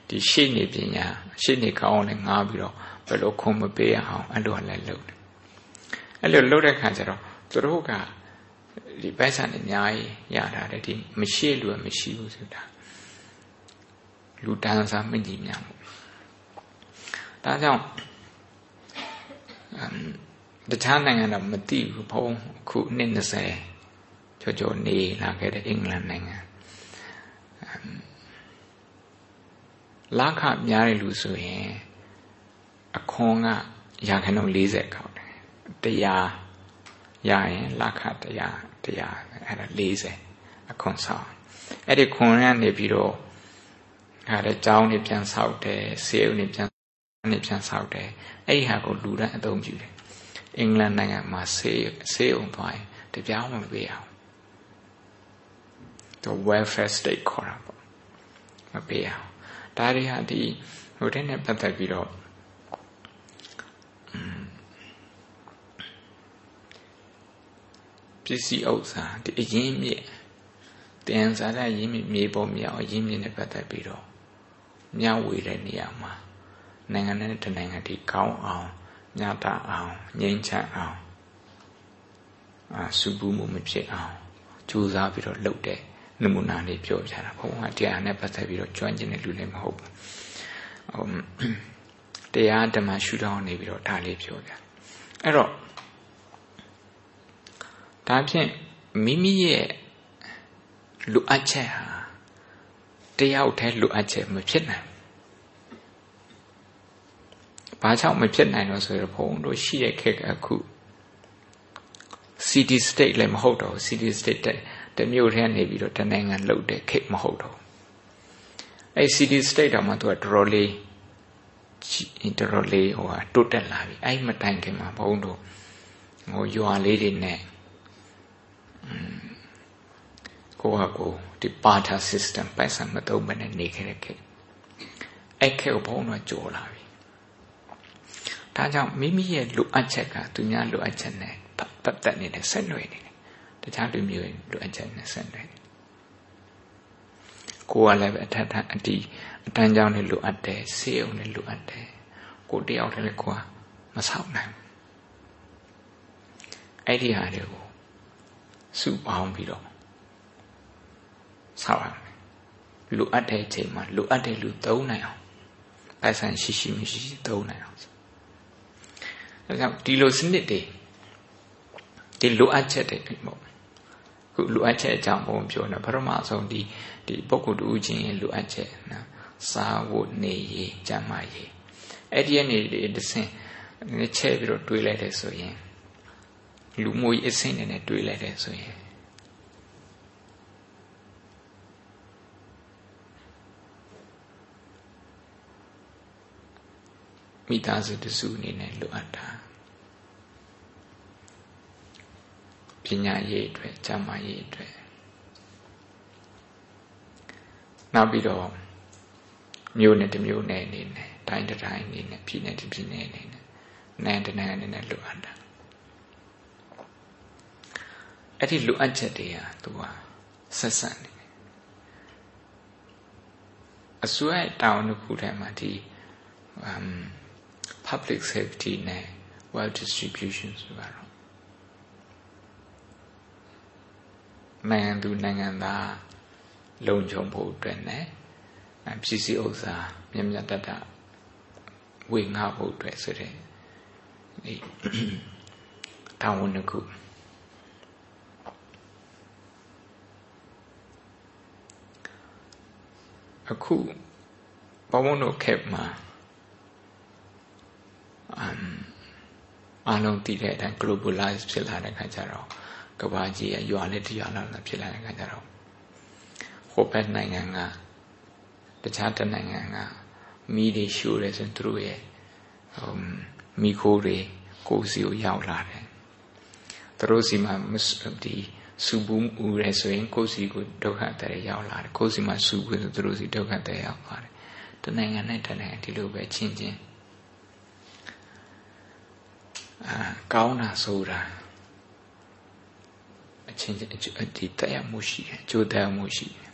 ဒီရှေ့နေပညာရှေ့နေကောင်းလည်းငားပြီးတော့ဘယ်လိုခုံမပေးအောင်အဲ့လိုလည်းလုပ်တယ်အဲ့လိုလုပ်တဲ့ခါကျတော့သူတို့ကဒီပိုက်ဆံအများကြီးရတာတဲ့ဒီမရှိလူကမရှိဘူးဆိုတာလူတန်းစားမညီမျှဘူးဒါကြောင့် တခြားနိုင်ငံတော့မသိဘူးဘုံခုနှစ်20ကျော်ကျော်နေလာခဲ့တဲ့အင်္ဂလန်နိုင်ငံလခများတဲ့လူဆိုရင်အခွန်ကရာခိုင်နှုန်း40ကောက်တယ်တရားရရင်လခတရားတရားအဲ့ဒါ40အခွန်ဆောင်အဲ့ဒီခွန်ရနေပြီးတော့အဲ့ဒါကြောင်းနေပြန်ဆောက်တယ်ဆေးဥနေပြန် နေပြန်ဆောက်တယ်အဲ့ဒီဟာကိုလူတိုင်းအသုံးပြုတယ်အင်္ဂလန်နိုင်ငံမှာဆေးဆေးဥသွားရင်တပြားမှမပေးအောင်တော့ welfare state ခေါ်တာပေါ့မပေးအောင်ဒါတွေဟာဒီဟိုတဲ့နဲ့ပတ်သက်ပြီးတော့ပစ္စည်းဥစ္စာဒီအရင်မြစ်တင်စားတဲ့ရင်းမြစ်မြေပေါ်မြောက်အရင်မြစ်နဲ့ပတ်သက်ပြီးတော့မြဝေတဲ့နေရာမှာ နိုင်ငံနဲ့တနိုင်ငံဒီကောင်းအောင်ညတာအောင်ငြိမ်းချမ်းအောင်အာစုပူမှုမဖြစ်အောင်ကြိုးစားပြီးတော့လုပ်တဲ့နမူနာလေးပြောပြတာဘုံကတရားနဲ့ပတ်သက်ပြီးတော့ကျွမ်းကျင်တဲ့လူလည်းမဟုတ်ဘူးဟိုတရားဓမ္မရှုထောင့်နေပြီးတော့ဒါလေးပြောပြအဲ့တော့ဒါဖြင့်မိမိရဲ့လိုအပ်ချက်ဟာတယောက်တည်းလိုအပ်ချက်မဖြစ်နိုင် ဘာကြောင့်မဖြစ်နိုင်တော့ဆိုတော့ဘုံတို့ရှိတဲ့ခက်အခု city state လည်းမဟုတ်တော့ city state တမျိုးထဲနေပြီးတော့တနိုင်ငံလှုပ်တဲ့ခက်မဟုတ်တော့အဲ city state တော့မှသူကတော်တော်လေးတော်တော်လေးဟိုဟာတိုးတက်လာပြီအဲ့မတိုင်ခင်မှာဘုံတို့ဟိုရွာလေးတွေနဲ့ကိုဟာကိုဒီပါတာ system ပိုက်ဆံမသုံးမနဲ့နေခဲ့တဲ့ခေတ်အဲ့ခေတ်ကိုဘုံတော့ကြော်လာပြီ ဒါကြောင့်မိမိရဲ့လိုအပ်ချက်ကသူများလိုအပ်ချက်နဲ့ပတ်သက်နေတယ်ဆက်နွယ်နေတယ်တခြားလူမျိုးလိုအပ်ချက်နဲ့ဆက်နွယ်ကိုကလည်းအထက်ထအတီးအတန်းကြောင်းနဲ့လိုအပ်တယ်ဆေးရုံနဲ့လိုအပ်တယ်ကိုတယောက်တည်းလည်းကိုကမဆောက်နိုင်အဲ့ဒီဟာတွေကိုစုပေါင်းပြီးတော့ဆောက်ရမယ်လိုအပ်တဲ့အချိန်မှာလိုအပ်တဲ့လူသုံးနိုင်အောင်ပိုက်ဆံရှိရှိမရှိရှိသုံးနိုင်အောင် အဲကြောင့်ဒီလိုစနစ်တွေဒီလိုအပ်ချက်တွေပေါ့ခုလိုအပ်ချက်အကြောင်းပုံပြောနေပထမဆုံးဒီဒီပုဂ္ဂိုလ်တူချင်းရဲ့လိုအပ်ချက်နော်စားဖို့နေရေးကျန်းမာရေးအဲ့ဒီအနေတွေတစ်ဆင့်နည်းချဲ့ပြီးတော့တွေးလိုက်တယ်ဆိုရင်လူမျိုးရေးအဆင့်နဲ့တွေးလိုက်တယ်ဆိုရင်မိသားစုတစုအနေနဲ့လိုအပ်တာ ပညာရေးအတွက်ကျမ်းမာရေးအတွက်နောက်ပြီးတော့မျိုးနဲ့တစ်မျိုးနဲ့အနေနဲ့တိုင်းတစ်တိုင်းအနေနဲ့ပြည်နယ်တစ်ပြည်နယ်အနေနဲ့နိုင်ငံတစ်နိုင်ငံအနေနဲ့လိုအပ်တာအဲ့ဒီလိုအပ်ချက်တွေဟာသူကဆက်ဆက်နေတယ်အစွဲတောင်းတစ်ခုထဲမှာဒီ um public safety နဲ့ wealth distribution ဆိုတာတော့ နိုင်ငံသူနိုင်ငံသားလုံခြုံဖို့အတွက်နဲ့ပြည်စည်းဥစ္စာမြတ်မြတ်တတဝေငှဖို့အတွက်ဆိုတဲ့ဒီတာဝန်တစ်ခုအခုဘဝတို့ခက်မှာအားလုံးသိတဲ့အတိုင်း globalize ဖြစ်လာတဲ့ခါကျတော့ ကဘာကြီးရရွာလေးတရွာလောက်ဖြစ်လာတဲ့ခါကျတော့ဟိုဘက်နိုင်ငံကတခြားတနိုင်ငံကမိတွေရှိုးတယ်ဆိုရင်သူတို့ရဲ့ဟိုမိခိုးတွေကိုယ်စီကိုရောက်လာတယ်သူတို့စီမှာဒီစူဘူးဦးရဲဆိုရင်ကိုယ်စီကိုဒုက္ခတဲ့ရောက်လာတယ်ကိုယ်စီမှာစူဘူးဆိုသူတို့စီဒုက္ခတဲ့ရောက်လာတယ်တနိုင်ငံနဲ့တနိုင်ငံဒီလိုပဲချင်းချင်းအာကောင်းတာဆိုတာ အချင်းချင်းဒီတရားမှုရှိတယ်ကြိုးတရားမှုရှိတယ်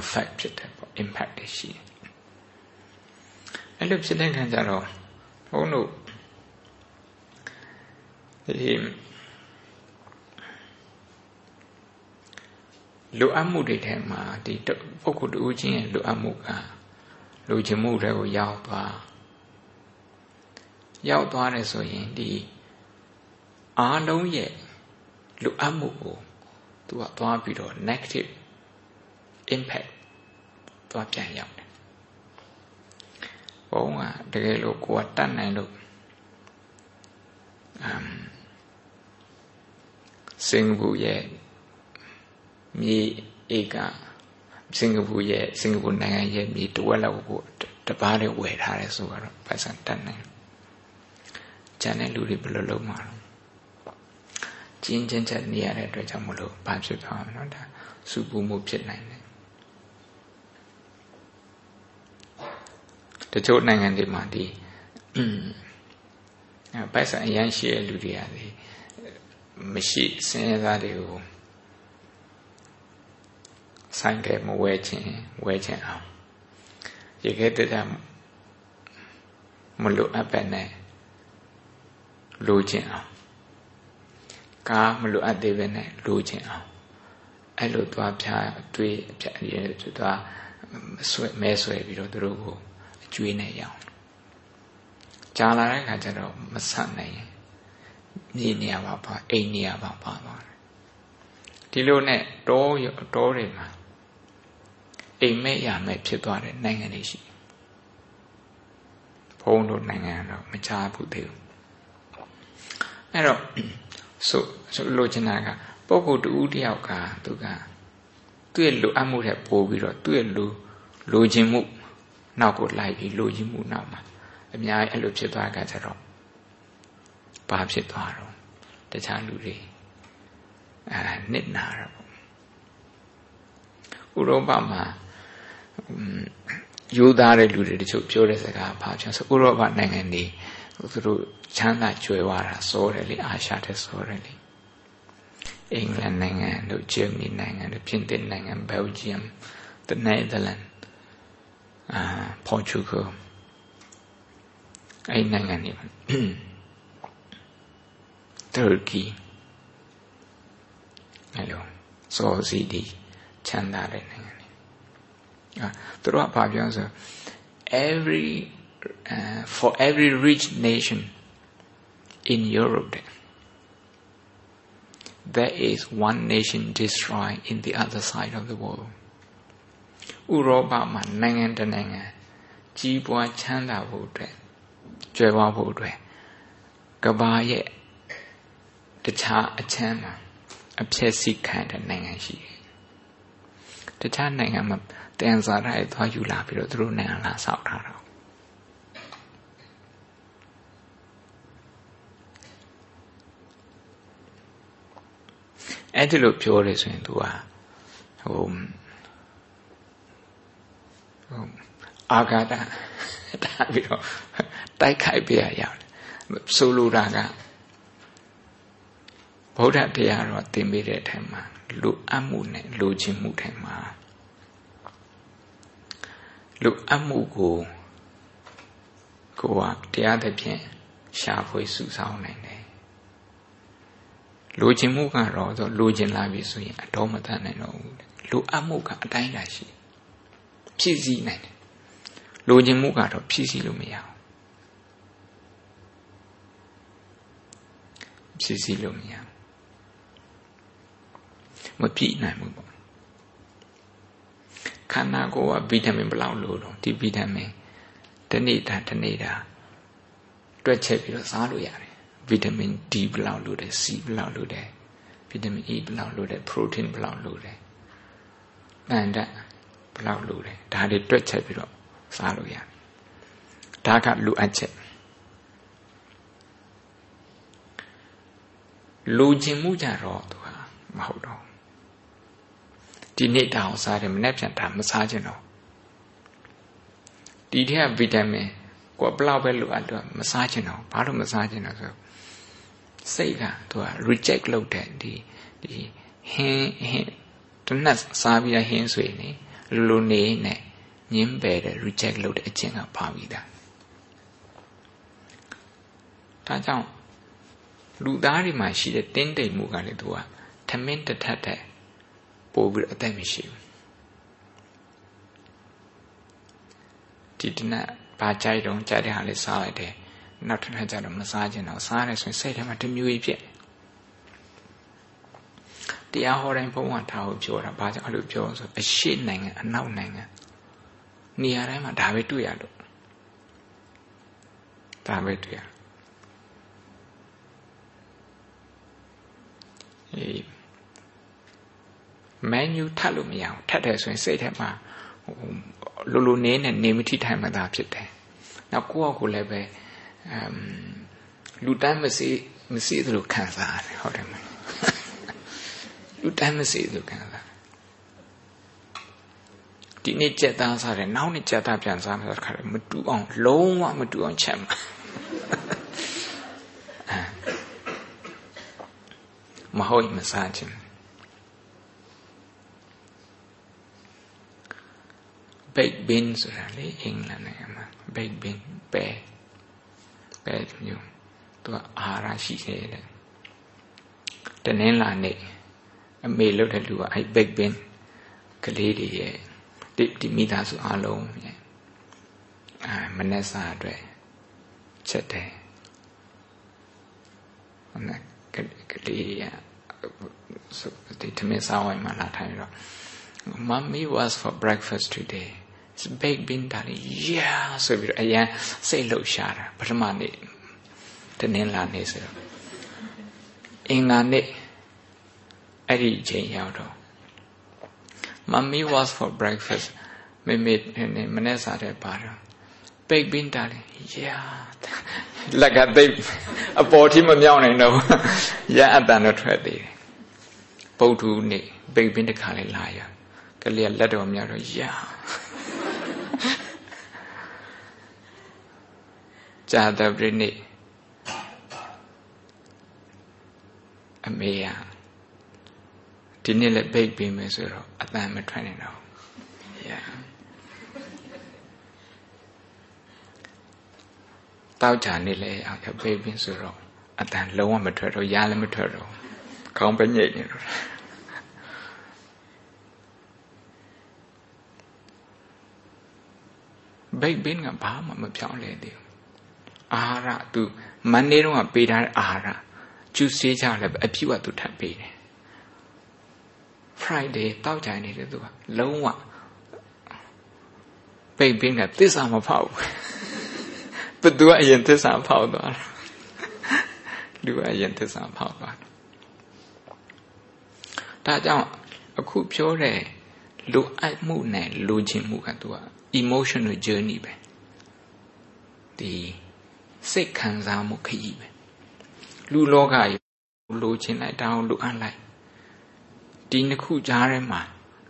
effect ဖြစ်တယ်ပေါ့ impact တွေရှိတယ်အဲ့လိုဖြစ်တဲ့ခံကြတော့ဘုန်းတို့ဒီလိုအပ်မှုတွေထဲမှာဒီပုဂ္ဂိုလ်တူချင်းရဲ့လိုအပ်မှုကလိုချင်မှုတွေကိုရောက်သွားရောက်သွားတယ်ဆိုရင်ဒီ အားလုံးရဲ့လိုအပ်မှုကိုသူကသွားပြီးတော့ negative impact သွားပြန်ရောက်တယ်ဘုံကတကယ်လို့ကိုကတတ်နိုင်လို့အမ်စင်ကာပူရဲ့မြေဧကစင်ကာပူရဲ့စင်ကာပူနိုင်ငံရဲ့မြေတဝက်လောက်ကိုတပားလေးဝယ်ထားတယ်ဆိုတော့ပိုက်ဆံတတ်နိုင်ကျန်တဲ့လူတွေဘယ်လိုလုပ်မှာလဲ ကျင်းချင်းချက်နေရတဲ့အတွက်ကြောင့်မလို့ဘာဖြစ်သွားမှာလဲဒါစုပူမှုဖြစ်နိုင်တယ်တချို့နိုင်ငံတွေမှာဒီပိုက်ဆံအရန်ရှိတဲ့လူတွေကလေမရှိစင်ရသားတွေကိုဆိုင်ကမဝဲခြင်းဝဲခြင်းအောင်ရေခဲတက်တာမလိုအပ်ပဲနဲ့လိုခြင်းအောင် ကားမလိုအပ်သေးပဲနဲ့လိုခြင်းအောင်အဲ့လိုသွားဖြားတွေးဖြားရဲသွားဆွဲမဲဆွဲပြီးတော့သူတို့ကိုအကျွေးနဲ့ရအောင်ကြာလာတဲ့ခါကျတော့မဆက်နိုင်ရင်မြေနေရာပါပါအိမ်နေရာပါပါသွားတယ်ဒီလိုနဲ့တောတောတွေမှာအိမ်မဲ့ရမဲ့ဖြစ်သွားတဲ့နိုင်ငံတွေရှိဘုံတို့နိုင်ငံတော့မချဘူးသေးဘူးအဲ့တော့ ဆိုဆိုလိုချင်တာကပုဂ္ဂိုလ်တူတယောက်ကသူကသူ့ရဲ့လိုအပ်မှုတဲ့ပို့ပြီးတော့သူ့ရဲ့လိုလိုချင်မှုနောက်ကိုလိုက်ပြီးလိုချင်မှုနောက်မှာအများကြီးအဲ့လိုဖြစ်သွားကြကြတော့ဘာဖြစ်သွားတော့တခြားလူတွေအဲနစ်နာတော့ဥရောပမှာယူသားတဲ့လူတွေတချို့ပြောတဲ့စကားဘာပြောဆိုဥရောပနိုင်ငံတွေ သူတို့ချမ်းသာကြွယ်ဝတာစိုးတယ်လေအာရှတဲ့စိုးတယ်လေအင်္ဂလန်နိုင်ငံတို့ဂျာမနီနိုင်ငံတို့ပြင်သစ်နိုင်ငံဘယ်လ်ဂျီယမ်တနယ်သာလန်အာပေါ်တူဂယ်အဲ့နိုင်ငံတွေတူရကီအဲ့လိုစောစီဒီချမ်းသာတဲ့နိုင်ငံတွေအာသူတို့ကဘာပြောဆို every uh, for every rich nation in Europe there is one nation destroyed in the other side of the world ဥရောပမှာနိုင်ငံတနိုင်ငံကြီးပွားချမ်းသာဖို့အတွက်ကျွယ်ဝဖို့အတွက်ကဘာရဲ့တခြားအချမ်းမှာအဖြစ်စီခံတဲ့နိုင်ငံရှိတယ်။တခြားနိုင်ငံမှာတန်စာရိုက်သွားယူလာပြီးတော့သူတို့နိုင်ငံလာဆောက်ထားတာ အဲ့ဒီလိုပြောတယ်ဆိုရင် तू ဟာဟိုအာဂါတတာပြီးတော့တိုက်ခိုက်ပြရရောက်ဆိုလိုတာကဗုဒ္ဓတရားတော်သင်ပေးတဲ့အထက်မှာလူအပ်မှုနဲ့လူချင်းမှုထဲမှာလူအပ်မှုကိုကိုကတရားသဖြင့်ရှာဖွေစုဆောင်းနိုင်တယ် လူချင်းမှုကတော့ဆိုလူချင်းလာပြီဆိုရင်အတော်မတတ်နိုင်တော့ဘူးလူအပ်မှုကအတိုင်းလာရှိဖြည့်ဆည်းနိုင်တယ်လူချင်းမှုကတော့ဖြည့်ဆည်းလို့မရဘူးဖြည့်ဆည်းလို့မရမပြည့်နိုင်ဘူးပေါ့ခန္ဓာကိုယ်ကဗီတာမင်ဘယ်လောက်လိုတော့ဒီဗီတာမင်တနေ့တာတနေ့တာတွက်ချက်ပြီးတော့စားလို့ရတယ် ဗီတာမင် D ဘယ်လောက်လိုတယ် C ဘယ်လောက်လိုတယ်ဗီတာမင် E ဘယ်လောက်လိုတယ် protein ဘယ်လောက်လိုတယ်အန်ဒဘယ်လောက်လိုတယ်ဒါတွေတွက်ချက်ပြီးတော့စားလို့ရတယ်ဒါကလိုအပ်ချက်လူချင်းမှုကြတော့သူဟာမဟုတ်တော့ဒီနေ့တောင်စားတယ်မနေ့ပြန်ဒါမစားချင်တော့ဒီထက်ဗီတာမင်ကိုဘလောက်ပဲလိုအပ်တော့မစားချင်တော့ဘာလို့မစားချင်တော့ဆို စိတ်ကသူက reject လုပ်တဲ့ဒီဒီဟင်းဟင်းတနတ်စားပြီးဟင်းဆွေနေလူလူနေနဲ့ညင်းပယ်တဲ့ reject လုပ်တဲ့အကျင့်ကပါပြီးသားဒါကြောင့်လူသားတွေမှာရှိတဲ့တင်းတိမ်မှုကလည်းသူကထမင်းတစ်ထပ်တဲ့ပို့ပြီးအသက်မရှိဘူးဒီတနက်ဘာကြိုက်တော့ကြိုက်တဲ့ဟာလေးစားလိုက်တယ် နောက်တစ်ခါကျတော့မစားချင်တော့စားရဲဆိုရင်စိတ်ထဲမှာတမျိုးကြီးဖြစ်တရားဟောတိုင်းဘုံကထားဖို့ပြောတာဘာကြောင့်အဲ့လိုပြောဆိုအရှိနိုင်ငံအနောက်နိုင်ငံနေရာတိုင်းမှာဒါပဲတွေ့ရလို့ဒါပဲတွေ့ရအေးမန်ယူထပ်လို့မရအောင်ထပ်တယ်ဆိုရင်စိတ်ထဲမှာလိုလိုနေနဲ့နေမထိထိုင်မှသာဖြစ်တယ်။နောက်ကိုယ့်အကိုလည်းပဲ အမ်လူတန်းမစီမစီသလိုခံစားရတယ်ဟုတ်တယ်မလား။လူတန်းမစီသလိုခံစားဒီနေ့ကြက်သားစားတယ်နောက်နေ့ကြက်သားပြန်စားမယ်ဆိုတော့ခါတယ်မတူအောင်လုံးဝမတူအောင်ချက်မှာမဟုတ်မစားခြင်း baked bean ဆိုတာလေအင်္ဂလန်နိုင်ငံမှာ baked bean ပဲ ပဲမျိုးသူကအာဟာရရှိခဲ့တယ်တနင်္လာနေ့အမေလုပ်တဲ့လူကအဲ့ baked bean ကလေးတွေရဲ့ဒီဒီမိသားစုအားလုံးရဲ့အာမနေ့စာအတွက်ချက်တယ်ဟုတ်နဲ့ကလေးရဒီတမင်စားဝိုင်းမှာလာထိုင်တော့ Mommy was for breakfast today it's baked bean darling yeah ဆိုပြီးတော့အရန်စိတ်လှုပ်ရှားတာပထမနေ့တနင်္လာနေ့ဆိုတော့အင်္ဂါနေ့အဲ့ဒီအချိန်ရောက်တော့ Mommy was for breakfast မေမေမနေ့စားတဲ့ပါတော့ baked bean darling yeah လက်ကသိအပေါ်ထိမမြောက်နိုင်တော့ရအတန်တော့ထွက်သေးတယ်ပုတ်ထူးနေ့ baked bean တစ်ခါလေးလာရကလေးကလက်တော်မြောက်တော့ yeah ဇာတပရိနိအမေရဒီနေ့လည်းဘိတ်ပေးမယ်ဆိုတော့အတန်မထွက်နိုင်တော့ရတောက်ချာနေလေအောင်ဘိတ်ပင်းဆိုတော့အတန်လုံးဝမထွက်တော့ရလည်းမထွက်တော့ခေါင်းပဲညိတ်နေတော့ဘိတ်ပင်းကဘာမှမပြောင်းလဲသေးဘူး အာဟာရသူမန်နေတော့ကပေးထားတဲ့အာဟာရကျူစေးကြလည်းအပြည့်ဝသူထပ်ပေးတယ် Friday တောက်ကြနေတယ်သူကလုံးဝပိတ်ပင်းကသစ္စာမဖောက်ဘူးဘသူကအရင်သစ္စာဖောက်သွားတာလူကအရင်သစ္စာဖောက်သွားတာဒါကြောင့်အခုပြောတဲ့လိုအပ်မှုနဲ့လိုချင်မှုကသူက emotional journey ပဲဒီ စိတ်ခံစားမှုခရီးပဲလူလောကကြီးလိုချင်လိုက်တောင်းလိုအပ်လိုက်ဒီနှစ်ခုကြားထဲမှာ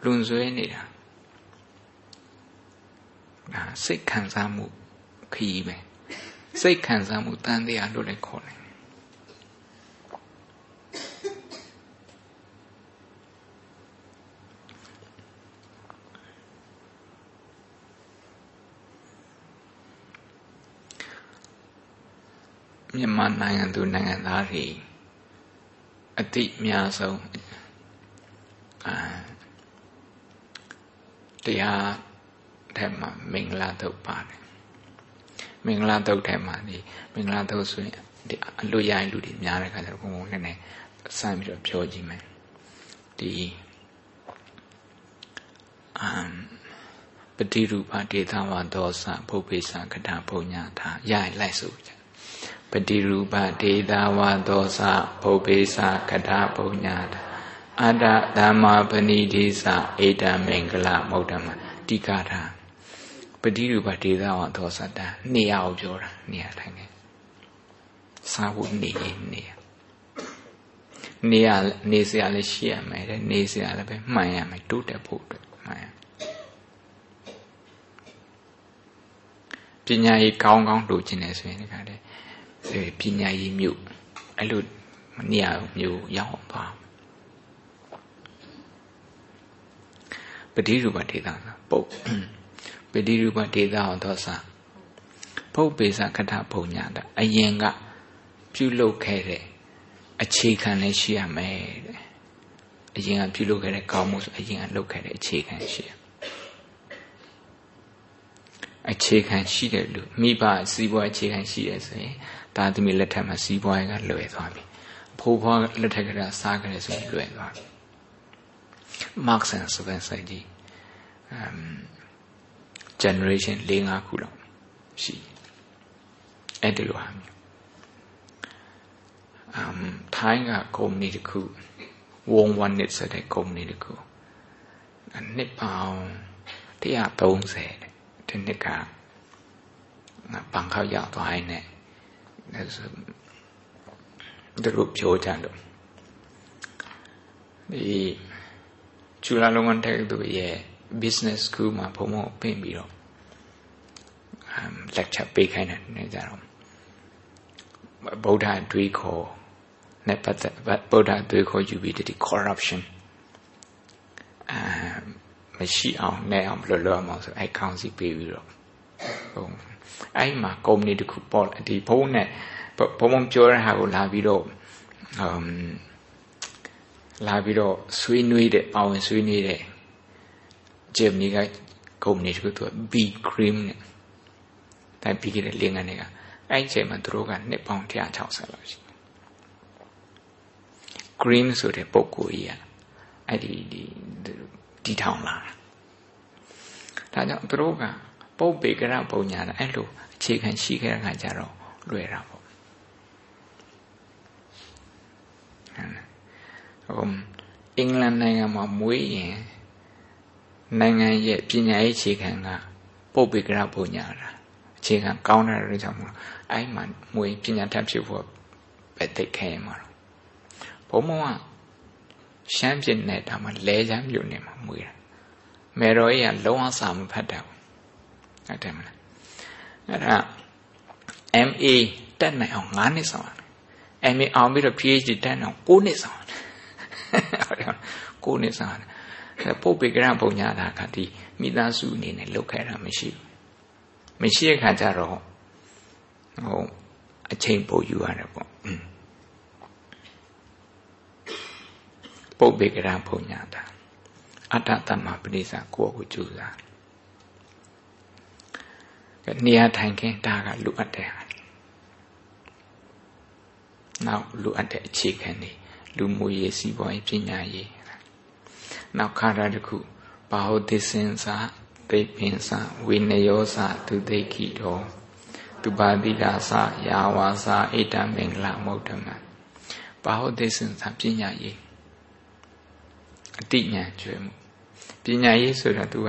လွန်ဆွဲနေတာဒါစိတ်ခံစားမှုခရီးပဲစိတ်ခံစားမှုတန်တရားလို့လည်းခေါ်တယ် မြန်မာနိုင်ငံသူနိုင်ငံသားတွေအတိအများဆုံးအာတရားထဲမှာမင်္ဂလာတုတ်ပါတယ်မင်္ဂလာတုတ်ထဲမှာဒီမင်္ဂလာတုတ်ဆိုရင်ဒီအလွတ်ရိုင်းလူတွေများတဲ့ခါကျတော့ဘုံဘုံနဲ့နဲ့စမ်းပြီးတော့ပြောကြည့်မယ်ဒီအမ်ပတိရူပဒေသဝဒောစဘုဗ္ဗေသကထာဘုံညာသာရရင်လိုက်ဆိုကြ ပတိရူပဒေသဝဒောစဘုဗ္ဗေသကထာဘုံညာသာအတ္တဓမ္မာပဏိဒိသဧတမင်္ဂလမௌဒ္ဓမတိကာထာပတိရူပဒေသဝဒောစတနေရာကိုပြောတာနေရာထိုင်နေစာဖို့နေနေနေရနေစရာလည်းရှိရမယ်တဲ့နေစရာလည်းပဲမှန်ရမယ်တိုးတက်ဖို့အတွက်မှန်ရပညာရေးကောင်းကောင်းလိုချင်တယ်ဆိုရင်ဒီကတည်း ပညာရေးမြို့အဲ့လိုနေရာမြို့ရောက်သွားပတိရူပဒေသပုတ်ပတိရူပဒေသဟောသောစာဖုတ်ပေစခထဘုံညာတအရင်ကပြုလုပ်ခဲ့တဲ့အခြေခံလည်းရှိရမယ်တဲ့အရင်ကပြုလုပ်ခဲ့တဲ့ကောင်းမှုဆိုအရင်ကလုပ်ခဲ့တဲ့အခြေခံရှိရအခြေခံရှိတဲ့လူမိဘစီးပွားအခြေခံရှိရဆိုရင် ဒါသမီးလက်ထက်မှာစီးပွားရေးကလွယ်သွားပြီအဖိုးဖွားလက်ထက်ကစားကြတယ်ဆိုရင်လွယ်သွားပြီ Marx and Spencer ကြီး um generation ၄၅ခုလောက်ရှိအဲ့ဒီလိုဟာမျိုးအမ်ထိုင်းကကုမ္ပဏီတစ်ခုဝုံဝန်နစ်ဆိုတဲ့ကုမ္ပဏီတစ်ခုနှစ်ပေါင်း130တဲ့ဒီနှစ်ကငါဘန်ကောက်ရောက်သွားရင် လည်းသူတို့ပြောကြလို့ဒီကျူလာလုံးဝန်တဲ့သူရဲ့ business school မှာဘုံဘုံပြင်ပြီးတော့ lecture ပေးခိုင်းတယ်နေကြတော့ဗုဒ္ဓအတွေးခေါ်နဲ့ပတ်သက်ဗုဒ္ဓအတွေးခေါ်ယူပြီးဒီ corruption အမရှိအောင်နဲ့အောင်ဘယ်လိုလုပ်အောင်ဆိုအဲခေါင်းစီပေးပြီးတော့ဟို အဲ့မှာကုမ္ပဏီတစ်ခုပေါ်ဒီဘုံနဲ့ဘုံဘုံပြောတဲ့ဟာကိုလာပြီးတော့အမ်လာပြီးတော့ဆွေးနွေးတဲ့ပါဝင်ဆွေးနွေးတဲ့ဂျယ်မနီကကုမ္ပဏီတစ်ခုသူက B cream နဲ့တိုင်ပြီးခဲ့တဲ့လင်းငန်းတွေကအဲ့ဒီအချိန်မှာသူတို့ကနှစ်ပေါင်း160လောက်ရှိ cream ဆိုတဲ့ပုံကိုကြီးอ่ะအဲ့ဒီဒီတီထောင်လာတာဒါကြောင့်သူတို့က ပုပ်ပေကရပုံညာတာအဲ့လိုအခြေခံရှိခဲ့တဲ့ခါကျတော့လွယ်တာပေါ့ဟိုအင်္ဂလန်နိုင်ငံမှာမွေးရင်နိုင်ငံရဲ့ပညာရေးအခြေခံကပုပ်ပေကရပုံညာတာအခြေခံကောင်းတဲ့အတွက်ကြောင့်မို့အဲ့မှာမွေပညာတတ်ဖြစ်ဖို့ပဲသိခဲမှာဘုံဘုံကရှမ်းပြည်နယ်ဒါမှလဲချမ်းမြို့နယ်မှာမွေးတာမေတော်ကြီးကလုံးဝစာမဖတ်တတ်ဘူး ဟုတ်တယ်မလားအဲ့ဒါ MA တက်နိုင်အောင်9နှစ်ဆောင်တယ် MA အောင်ပြီးတော့ PhD တက်နိုင်အောင်9နှစ်ဆောင်တယ်ဟုတ်တယ်9နှစ်ဆောင်တယ်ပုတ်ပေကရပုံညာတာကဒီမိသားစုအနေနဲ့လုပ်ခဲ့တာမရှိဘူးမရှိတဲ့ခါကျတော့ဟိုအချိန်ပိုယူရတယ်ပေါ့ပုတ်ပေကရပုံညာတာအတ္တတမပရိစ္ဆာကိုယ့်ကိုကြိုးစား နေရာထိုင်ခင်းဒါကလူအပ်တဲ့ဟာနောက်လူအပ်တဲ့အခြေခံတွေလူမှုရေးစီးပွားရေးပညာရေးနောက်ခါတာတစ်ခုဘာဟုတ်သစင်စာသိပင်စာဝိနယောစာသူသိကိတော်သူပါတိလာစာယာဝါစာဣတမင်္ဂလမௌဓမဘာဟုတ်သစင်စာပညာရေးအတိညာကျွေးမှုပညာရေးဆိုတာ तू က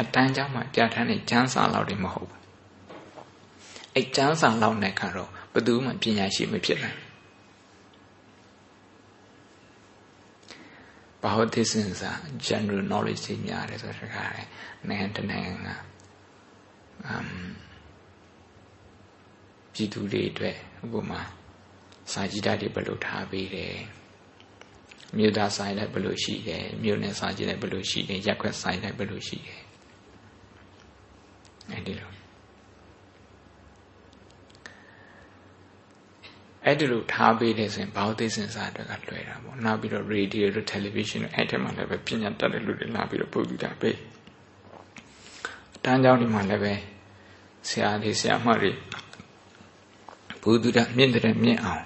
အတန်းကြောင့်မှပြဋ္ဌာန်းတဲ့ကျမ်းစာလောက်တွေမဟုတ်ဘူး အဲ့ကျမ်းစာလောက်နဲ့ကတော့ဘယ်သူမှပညာရှိမဖြစ်နိုင်ဘာဟုတ်သစ္စင်စာ general knowledge ကြီးများတယ်ဆိုတော့ခါတယ်နိုင်ငံတနိုင်ငံကအမ်ပြည်သူတွေအတွက်ဥပမာစာကြည့်တာတွေဘယ်လိုထားပေးတယ်မြို့သားဆိုင်လည်းဘယ်လိုရှိတယ်မြို့နယ်ဆိုင်လည်းဘယ်လိုရှိတယ်ရက်ခွက်ဆိုင်လည်းဘယ်လိုရှိတယ်အဲဒီလို အဲ့ဒီလိုထားပေးတယ်ဆိုရင်ဘောက်သိစင်စာအတွက်ကလွယ်တာပေါ့နောက်ပြီးတော့ရေဒီယိုတို့တယ်လီဗီရှင်းတို့အဲ့ထဲမှာလည်းပဲပညာတတ်တဲ့လူတွေလာပြီးတော့ပုဒ်တူတာပေးတန်းကြောင်းဒီမှာလည်းပဲဆရာတွေဆရာမတွေဘုဒ္ဓမြင့်တဲ့မြင့်အောင်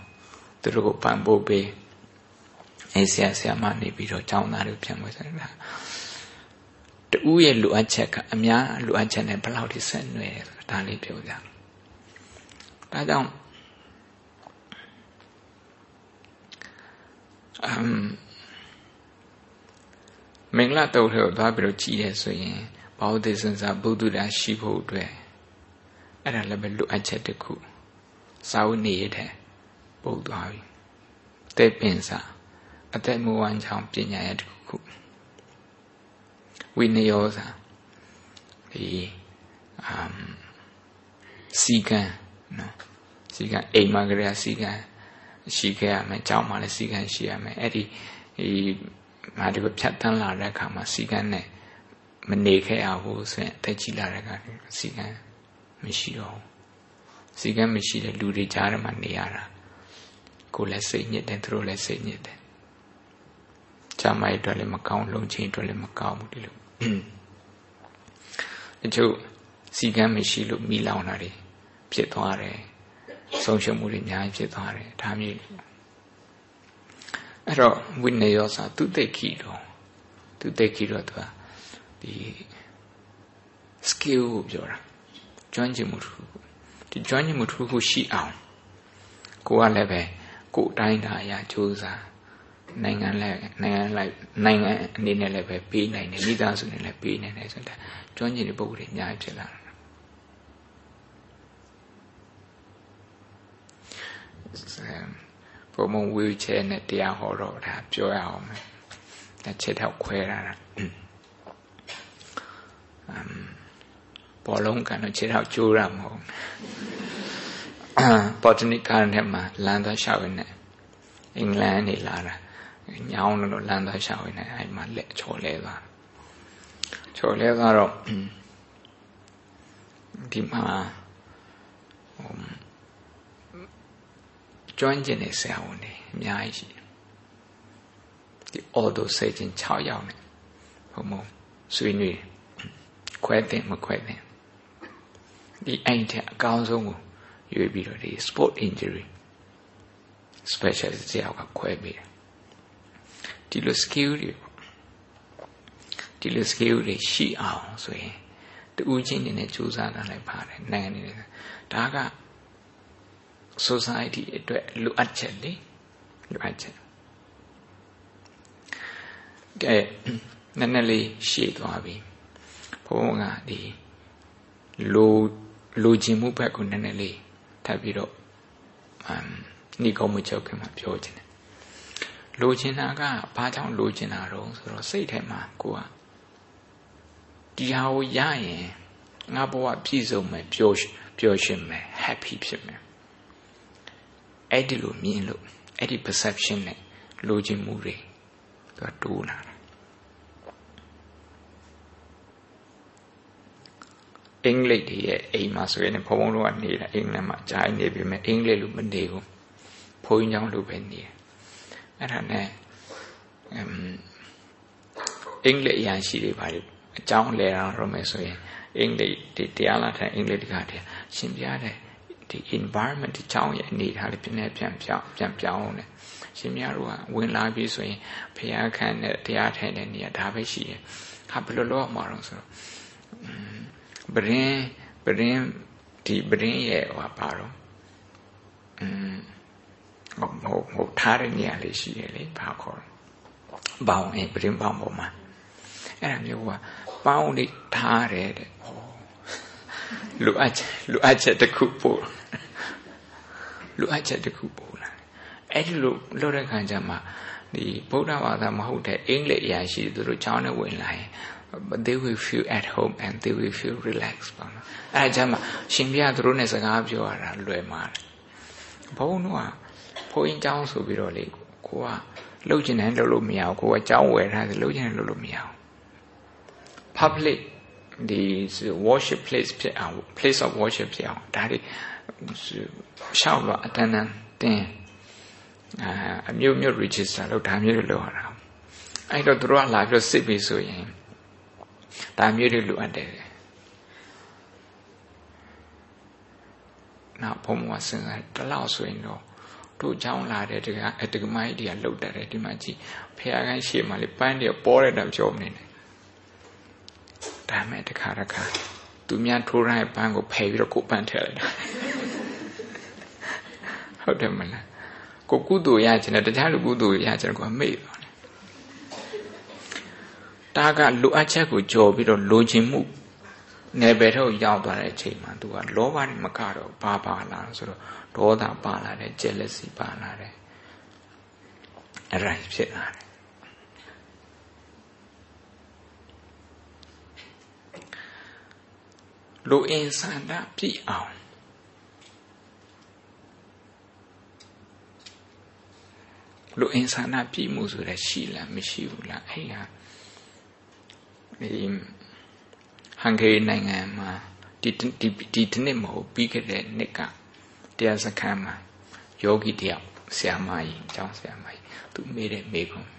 သူတို့ကိုပံ့ပိုးပေးအဲဆရာဆရာမနေပြီးတော့ကျောင်းသားတွေပြန်ဝဲစားတာတူရဲ့လိုအပ်ချက်ကအများလိုအပ်ချက်နဲ့ဘယ်လောက်ထိဆက်နွယ်တယ်ဆိုတာဒါလေးပြောပြဒါကြောင့် မ်မင်္ဂလာတုတ်ထဲကိုသွားပြီးတော့ကြည်တယ်ဆိုရင်ဘောဓိစံစာဘုဒ္ဓရာရှိဖို့အတွက်အဲ့ဒါလည်းပဲလိုအပ်ချက်တစ်ခုစာဝိနေရတဲ့ပုတ်သွားပြီတဲ့ပင်စာအသက်မူဝမ်းချောင်းပညာရတစ်ခုဝိနယောစာဒီအမ်စီကံနော်စီကံအိမ်မှာကြရစီကံ ရှိခဲ့ရမယ်ကြောင်းမှလည်းစီကံရှိရမယ်အဲ့ဒီဒီမာဒီကိုဖြတ်တန်းလာတဲ့အခါမှာစီကံနဲ့မနေခဲ့ရဘူးဆိုရင်တက်ကြည့်လာတဲ့အခါစီကံမရှိတော့ဘူးစီကံမရှိတဲ့လူတွေကြားထဲမှာနေရတာကိုယ်လည်းစိတ်ညစ်တယ်သူတို့လည်းစိတ်ညစ်တယ်ချမိုက်အတွက်လည်းမကောင်းလုံချင်းအတွက်လည်းမကောင်းဘူးဒီလိုအချို့စီကံမရှိလို့မိလောင်တာတွေဖြစ်သွားတယ် ဆုံးရှုံးမှုတွေအများကြီးဖြစ်သွားတယ်ဒါမျိုးအဲ့တော့ဝိနည်းရောစာသူသိခိတော့သူသိခိတော့သူကဒီ skill ကိုပြောတာကျွမ်းကျင်မှုတစ်ခုဒီကျွမ်းကျင်မှုတစ်ခုခုရှိအောင်ကိုကလည်းပဲကိုအတိုင်းတာအရာကြိုးစားနိုင်ငံလည်းနိုင်ငံလိုက်နိုင်ငံအနေနဲ့လည်းပဲပေးနိုင်တယ်မိသားစုနဲ့လည်းပေးနိုင်တယ်ဆိုတာကျွမ်းကျင်တဲ့ပုဂ္ဂိုလ်တွေအများကြီးဖြစ်လာတယ် ဘုံမဝီချဲနဲ့တရားဟောတော့ဒါပြောရအောင်မယ်ဒါချက်ထောက်ခွဲတာအမ်ဘောလုံးကတော့ခြေထောက်ကျိုးရမဟုတ်ပေါ်တနိကားနဲ့မှာလမ်းသွားရှောက်နေအင်္ဂလန်နေလာတာညောင်းလို့လမ်းသွားရှောက်နေအဲ့မှာလက်ချော်လဲသွားချော်လဲသွားတော့ဒီမှာ ကျွမ်းကျင်တဲ့ဆရာဝန်တွေအများကြီးရှိတယ်ဒီ auto surgeon 6ယောက်နဲ့ဘုံဘုံဆွေးနွေးခွဲတဲ့မခွဲတဲ့ဒီအိမ်ထက်အကောင်းဆုံးကိုရွေးပြီးတော့ဒီ sport injury specialist တယောက်ကခွဲပေးတယ်ဒီလို skill တွေဒီလို skill တွေရှိအောင်ဆိုရင်တူးချင်းနေနဲ့စူးစမ်းတာလည်းပါတယ်နိုင်ငံနေတယ်ဒါက society အတွက်လိုအပ်ချက်လေလိုအပ်ချက်ကဲနည်းနည်းလေးရှေ့သွားပြီဘုန်းကဒီလိုလိုချင်မှုဘက်ကိုနည်းနည်းလေးထပ်ပြီးတော့အမ်ညီကောင်းမှုချုပ်ခင်မှာပြောချင်တယ်လိုချင်တာကဘာကြောင့်လိုချင်တာတော့ဆိုတော့စိတ်ထဲမှာကိုကဒီဟာကိုရရင်ငါဘဝပြည့်စုံမယ်ပျော်ပျော်ရွှင်မယ် happy ဖြစ်မယ် အဲ့ဒီလိုမြင်လို့အဲ့ဒီ perception နဲ့လိုချင်မှုတွေသူကတိုးလာတယ်အင်္ဂလိပ်တွေရဲ့အိမ်မှာဆိုရင်ဘုံဘုံတို့ကနေတာအင်္ဂလန်မှာဂျာနေပြီမဲ့အင်္ဂလိပ်လိုမနေဘူးဘုန်းကြီးကျောင်းလိုပဲနေတယ်အဲ့ဒါနဲ့အမ်အင်္ဂလိပ်အရာရှိတွေပါလေအကြောင်းလဲတာတော့မယ်ဆိုရင်အင်္ဂလိပ်ဒီတရားလာတဲ့အင်္ဂလိပ်တကတည်းရှင်းပြတဲ့ ဒီ environment ဒီကြောင်းရဲ့အနေထားလေးပြင်းနေပြန်ပြောင်းပြန်ပြောင်းနေရှင်များတို့ကဝင်လာပြီဆိုရင်ဖျားခန့်တဲ့တရားထိုင်တဲ့နေရာဒါပဲရှိတယ်ဟာဘယ်လိုလုပ်မှာတော့ဆိုတော့ပရင်ပရင်ဒီပရင်ရဲ့ဟောပါတော့อืมဟိုဟိုဟိုထားတဲ့နေရာလေးရှိရလေဘာခေါ်ဘောင်းအဲပရင်ဘောင်းပေါ်မှာအဲ့ဒါမျိုးကပေါင်းလေးထားတယ်တဲ့ဟောလူအပ်လူအပ်ချက်တစ်ခုပို့ လူအပ်ချက်တစ်ခုပို့လာအဲ့ဒီလိုလုပ်တဲ့ခါကျမှဒီဗုဒ္ဓဘာသာမဟုတ်တဲ့အင်္ဂလိပ်အရာရှိသူတို့ကျောင်းထဲဝင်လာရင် but they will feel at home and they will feel relaxed ပေါ့နော်အဲကြမှာရှင်ပြသူတို့နဲ့စကားပြောရတာလွယ်မှာဘုန်းတို့ကဘုန်းကြီးကျောင်းဆိုပြီးတော့လေကိုကလှုပ်ချင်တယ်လှုပ်လို့မရဘူးကိုကကျောင်းဝယ်ထားတယ်လှုပ်ချင်တယ်လှုပ်လို့မရဘူး public ဒီ worship place ဖြစ်အောင် place of worship ဖြစ်အောင်ဒါတွေ ရှောက်တော့အတန်းတန်းတင်အာအမျိုးမျိုး register လောက်ဒါမျိုးတွေလောက်ရတာအဲ့တော့တို့ကလာပြီးတော့စစ်ပြီဆိုရင်ဒါမျိုးတွေလိုအပ်တယ်နောက်ဘုံဘဝစဉ်းစားတလောက်ဆိုရင်တော့တို့ချောင်းလာတဲ့တကအတကမိုင်းတွေကလှုပ်တတ်တယ်ဒီမှာကြည့်ဖះခိုင်းရှေ့မှာလေပန်းတွေပေါ်တဲ့တောင်ကြောမနေနဲ့ဒါမဲ့တခါတခါ သူများထိုးရိုင်းပန်းကိုဖယ်ပြီးတော့ကိုပန်းထည့်လိုက်တာဟုတ်တယ်မလားကိုကုသိုလ်ရချင်တယ်တခြားလူကုသိုလ်ရချင်တယ်ကိုမေ့သွားတာကလိုအပ်ချက်ကိုကြော်ပြီးတော့လိုချင်မှုနယ်ပယ်ထုတ်ရောက်သွားတဲ့အချိန်မှာသူကလောဘနဲ့မကတော့ဘာပါလာဆိုတော့ဒေါသပါလာတယ် jealousy ပါလာတယ်အဲ့ဒါဖြစ်လာတယ် လူအင်ဆန္ဒပြည့်အောင်လူအင်ဆန္ဒပြည့်မှုဆိုတဲ့ရှိလားမရှိဘူးလားအဲ့ဟာဒီဟန်ဂေရီနိုင်ငံမှာဒီဒီဒီဒီနှစ်မဟုတ်ပြီးခဲ့တဲ့နှစ်ကတရားစခန်းမှာယောဂီတယောက်ဆရာမကြီးအကြောင်းဆရာမကြီးသူမေးတဲ့မေးခွန်း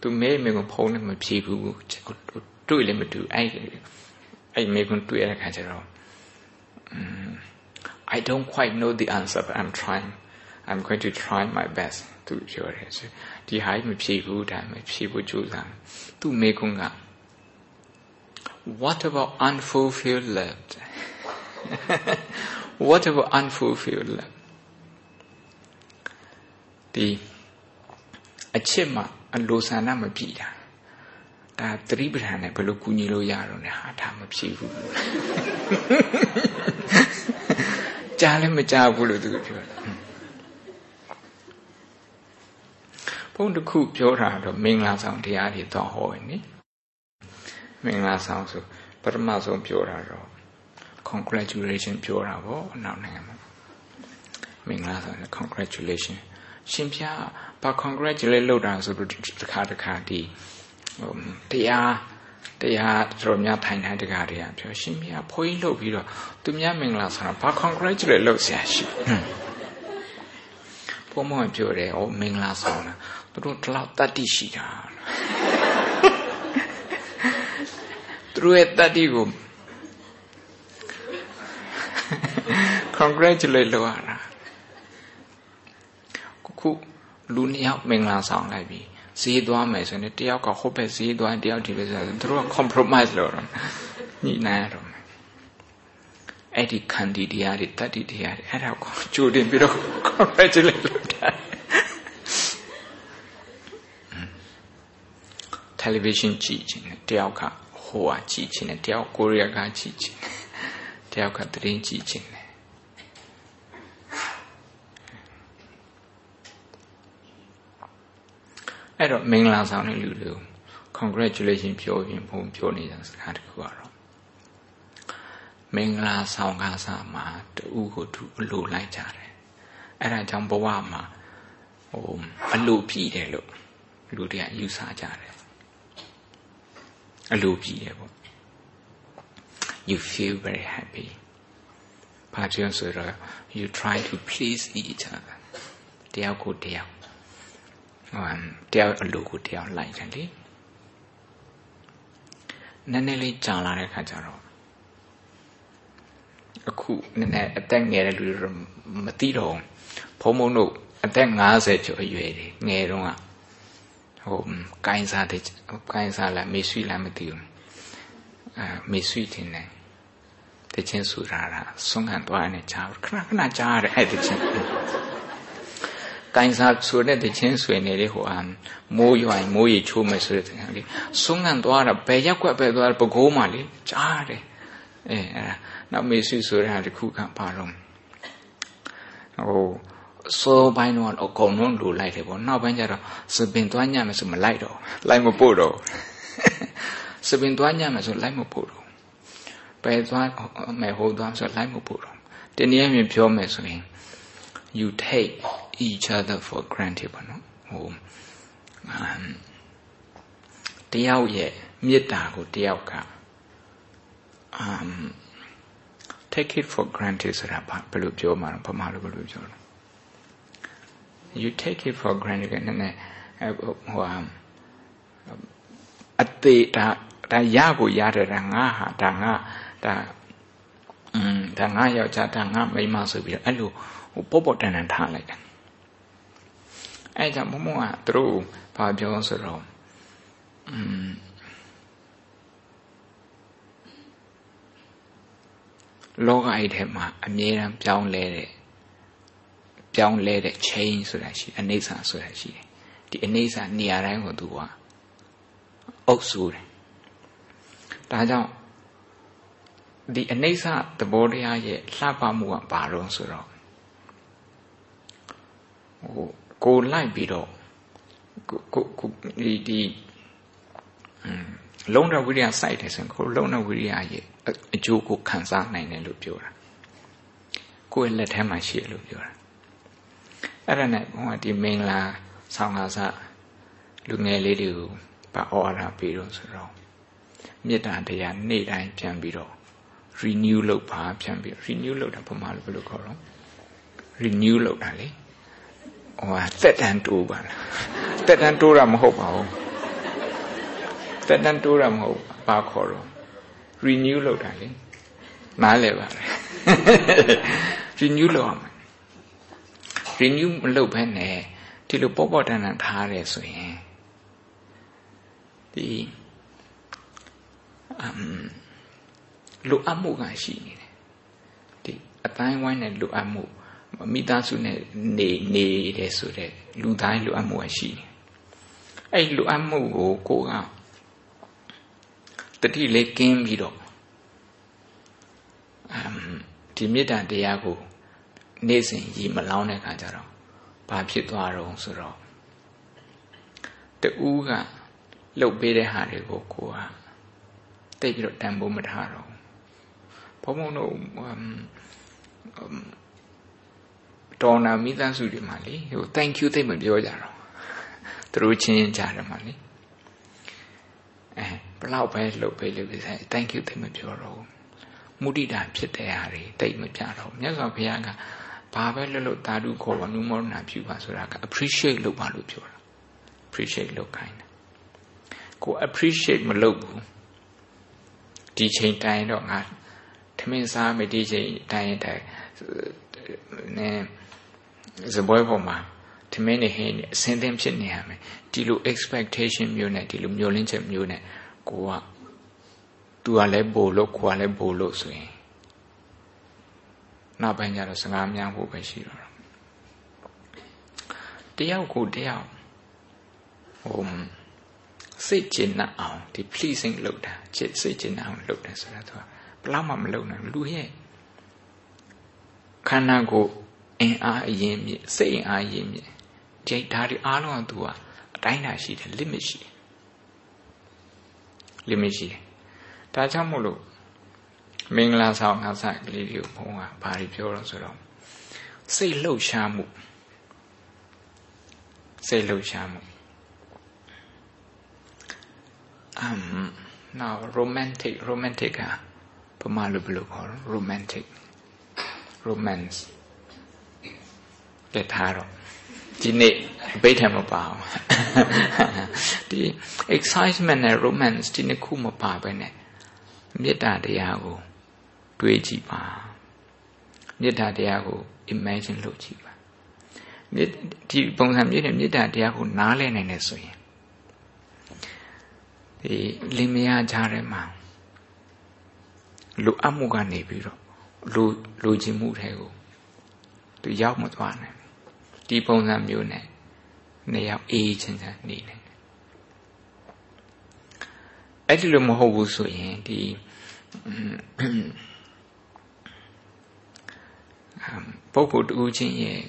သူမေးမေးခွန်းဖုန်းနဲ့မဖြေဘူး တွေ့လည်းမတူအဲ့အဲ့မေးခွန်းတွေ့ရတဲ့ခါကျတော့ I don't quite know the answer but I'm trying I'm going to try my best သူပြောတယ်ဆိုဒီဟာမဖြေဘူးဒါမဖြေဖို့ကြိုးစားသူမေကွန်းက what about unfulfilled love what about unfulfilled love ဒီအချစ်မှာအလိုဆန္ဒမပြည့်တာ ဒါသတိပဋ္ဌာန်နဲ့ဘယ်လိုကူညီလို့ရတော့လဲဟာဒါမဖြစ်ဘူးကြားလည်းမကြားဘူးလို့သူပြောတယ်ဘုန်းတစ်ခုပြောတာတော့မင်္ဂလာဆောင်တရားတွေတော့ဟောရနိမင်္ဂလာဆောင်ဆိုပထမဆုံးပြောတာတော့ congratulation ပြောတာပေါ့အနောက်နိုင်ငံမှာမင်္ဂလာဆောင် congratulation ရှင်ဖျားဘာ congratulate လုပ်တာဆိုတော့တစ်ခါတစ်ခါဒီဟို တရားတရားတော်များထိုင်ထိုင်တကားတွေကပြောရှင်ဖျားဖိုးကြီးလှုပ်ပြီးတော့သူများမင်္ဂလာဆောင်ဘာ congratulate လုပ်ဆရာရှိဘုံမောပြောတယ်ဟောမင်္ဂလာဆောင်တာသူတို့ဒီလောက်တတ္တိရှိတာသူတို့ရဲ့တတ္တိကို congratulate လုပ်ရတာခုလူနှစ်ယောက်မင်္ဂလာဆောင်လိုက်ပြီ ဈေးသွားမယ်ဆိုရင်တယောက်ကဟိုဘက်ဈေးသွားတယောက်ဒီဘက်ဆိုရင်တို့က compromise လုပ်တော့ညှိနှိုင်းရတော့အဲ့ဒီခန္တီတရားတွေတတ္တိတရားတွေအဲ့ဒါကိုကြိုတင်ပြီးတော့ congratulate လုပ်တာ television ကြည့်ခြင်းနဲ့တယောက်ကဟိုဟာကြည့်ခြင်းနဲ့တယောက်ကိုရီးယားကကြည့်ခြင်းတယောက်ကသတင်းကြည့်ခြင်းနဲ့ အဲ့တော့မင်္ဂလာဆောင်တဲ့လူတွေကို congratulation ပြောရင်ဘုံပြောနေတဲ့စကားတခုကတော့မင်္ဂလာဆောင်ကားစားမှာတူကိုတူအလိုလိုက်ကြတယ်အဲ့ဒါကြောင့်ဘဝမှာဟိုအလိုပြည့်တယ်လို့လူတွေကယူဆကြတယ်အလိုပြည့်တယ်ပေါ့ you feel very happy ဘာကြောင့်ဆိုတော့ you try to please each other တယောက်ကိုတယောက်ဟို တယောက်အလိုကိုတယောက်လိုက်တယ်လေနည်းနည်းလေးကြာလာတဲ့ခါကျတော့အခုနည်းနည်းအသက်ငယ်တဲ့လူတွေမသိတော့ဘုံဘုံတို့အသက်50ကျော်အရွယ်တွေငယ်တော့ဟိုကိုင်းစားတဲ့ကိုင်းစားလားမေဆွီလားမသိဘူးအဲမေဆွီတင်တယ်တချင်းဆူရတာဆုံးခံသွားနေကြားခဏခဏကြားရတဲ့အဲ့တချင်း ကိုင်းစားဆိုတဲ့တချင်းဆွေနေလေဟိုအာမိုးရွိုင်မိုးရီချိုးမယ်ဆိုတဲ့တချင်းလေဆုံးခံသွားတာဘယ်ရက်ွက်ပဲသွားပကိုးမှလေကြားတယ်အဲအဲ့ဒါနောက်မေဆွီဆိုတဲ့ဟာတခုကပါတော့ဟိုစောပိုင်းတော့အကုန်လုံးလူလိုက်တယ်ပေါ့နောက်ပိုင်းကျတော့စပင်သွားညမယ်ဆိုမလိုက်တော့လိုက်မပို့တော့စပင်သွားညမယ်ဆိုလိုက်မပို့တော့ပယ်သွားမယ်ဟိုသွားဆိုလိုက်မပို့တော့တနည်းအားဖြင့်ပြောမယ်ဆိုရင် you take each other for granted ပေါ့နော်ဟိုတယောက်ရဲ့မေတ္တာကိုတယောက်က um take it for granted ဆိုတာဘယ်လိုပြောမှာလဲဗမာလိုဘယ်လိုပြောလဲ you take it for granted ကနည်းနည်းဟိုအသေးဒါဒါရကိုရတယ်ဒါငါဟာဒါငါဒါอืมဒါငါယောက်ျားဒါငါမိန်းမဆိုပြီးတော့အဲ့လိုဟိုပေါ့ပေါ့တန်တန်ထားလိုက်တယ် အဲ့ကြောင့်မမကသူတို့ဘာပြောဆိုတော့อืมလောကအိတ်ထဲမှာအမြဲတမ်းပြောင်းလဲတဲ့ပြောင်းလဲတဲ့ change ဆိုတာရှိအနေဆာဆိုတာရှိတယ်ဒီအနေဆာနေရာတိုင်းကိုသူကအုပ်စုတယ်ဒါကြောင့်ဒီအနေဆာသဘောတရားရဲ့လှပမှုကဘာလို့ဆိုတော့ဟို ကိုလိုက်ပြီးတော့ကိုကိုဒီဒီလုံးတော်ဝိရိယစိုက်တယ်ဆိုရင်ကိုလုံးတော်ဝိရိယရဲ့အကျိုးကိုခံစားနိုင်တယ်လို့ပြောတာကိုယ့်လက်ထဲမှာရှိတယ်လို့ပြောတာအဲ့ဒါနဲ့ဘုန်းကဒီမင်္ဂလာဆောင်းကားစလူငယ်လေးတွေကိုဗဩဝါဒပေးတော့ဆိုတော့မေတ္တာတရားနေ့တိုင်းပြန်ပြီးတော့ renew လုပ်ပါပြန်ပြီး renew လုပ်တာဘုမာလို့ဘယ်လိုခေါ်တော့ renew လုပ်တာလေ ဟိုဟာသက်တမ်းတိုးပါလားသက်တမ်းတိုးတာမဟုတ်ပါဘူးသက်တမ်းတိုးတာမဟုတ်ဘာခေါ်တော့ renew လုပ်တာလေနားလည်ပါလေ renew လုပ်အောင် renew မလုပ်ဘဲနဲ့ဒီလိုပေါ့ပေါ့တန်တန်ထားရဲဆိုရင်ဒီအမ်လိုအပ်မှုကရှိနေတယ်ဒီအတိုင်းဝိုင်းနဲ့လိုအပ်မှု မိသားစုနဲ့နေနေတယ်ဆိုတဲ့လူတိုင်းလိုအပ်မှုကရှိနေအဲ့လိုအပ်မှုကိုကိုကတတိလေးကင်းပြီးတော့အမ်ဒီမေတ္တာတရားကိုနေ့စဉ်ရည်မလောင်းတဲ့ခါကျတော့ဘာဖြစ်သွားတော့ဆိုတော့တူးကလှုပ်ပေးတဲ့ဟာတွေကိုကိုကတိတ်ပြီးတော့တန်ဖိုးမထားတော့ဘုံဘုံတို့ တော်နာမိသားစုတွေမှာလေဟို thank you သိမပြောကြတော့သူတို့ချင်းကြတယ်မှာလေအဲဘလောက်ပဲလှုပ်ပေးလို့ပြဆိုင် thank you သိမပြောတော့မုဒိတာဖြစ်တဲ့ဟာတွေတိတ်မပြတော့မြတ်စွာဘုရားကဘာပဲလှုပ်လို့တာဓုခေါ်ပါနုမောဒနာပြုပါဆိုတာက appreciate လုပ်ပါလို့ပြောတာ appreciate လုပ်ခိုင်းတယ်ကို appreciate မလုပ်ဘူးဒီချိန်တိုင်းတော့ငါထမင်းစားမယ်ဒီချိန်တိုင်းတိုင်းနဲ ဇပွဲပေါ်မှာထမင်းနေဟင်းနေအစင်းသင်းဖြစ်နေရမယ်ဒီလို expectation မျိုးနဲ့ဒီလိုမျှော်လင့်ချက်မျိုးနဲ့ကိုကသူကလည်းဘို့လို့ကိုကလည်းဘို့လို့ဆိုရင်နောက်ပိုင်းကျတော့စကားများဖို့ပဲရှိတော့တယောက်ကိုတယောက်ဟိုစိတ်ကျဉ်နှံ့အောင်ဒီ pleasing လုပ်တာစိတ်ကျဉ်နှံ့အောင်လုပ်တယ်ဆိုတာသူကဘလောက်မှမလုပ်နိုင်လူရဲ့ခန္ဓာကိုယ် အင်အားအရင်မြင့်စိတ်အင်အားရင်မြင့်ဒီဓာတ်ဒီအားလုံးကသူကအတိုင်းတာရှိတယ် limit ရှိတယ် limit ရှိတယ်ဒါကြောင့်မို့လို့မင်္ဂလာဆောင်ငါဆိုင်ကလေးတွေကိုဘုန်းကဘာတွေပြောတော့ဆိုတော့စိတ်လှုပ်ရှားမှုစိတ်လှုပ်ရှားမှု um now romantic romantic ကပမာလို့ဘယ်လိုခေါ်လဲ romantic romance လက်ထားတော့ဒီနေ့ဘိတ်ထမပါအောင်ဒီ excitement နဲ့ romance ဒီနှစ်ခုမပါဘဲနဲ့မေတ္တာတရားကို တွေးကြည့်ပါမေတ္တာတရားကို imagine လုပ်ကြည့်ပါဒီပုံစံမျိုးနဲ့မေတ္တာတရားကိုနားလည်နိုင်တယ်ဆိုရင်ဒီလင်မယားကြားထဲမှာလူအမှုကနေပြီးတော့လူလူချင်းမှုထဲကိုသူရောက်မသွားနိုင် ဒီပုံစံမျိုးနဲ့နေရောက်အေးချမ်းချမ်းနေနိုင်တယ်အဲ့ဒီလိုမဟုတ်ဘူးဆိုရင်ဒီပုဂ္ဂိုလ်တူချင်းရဲ့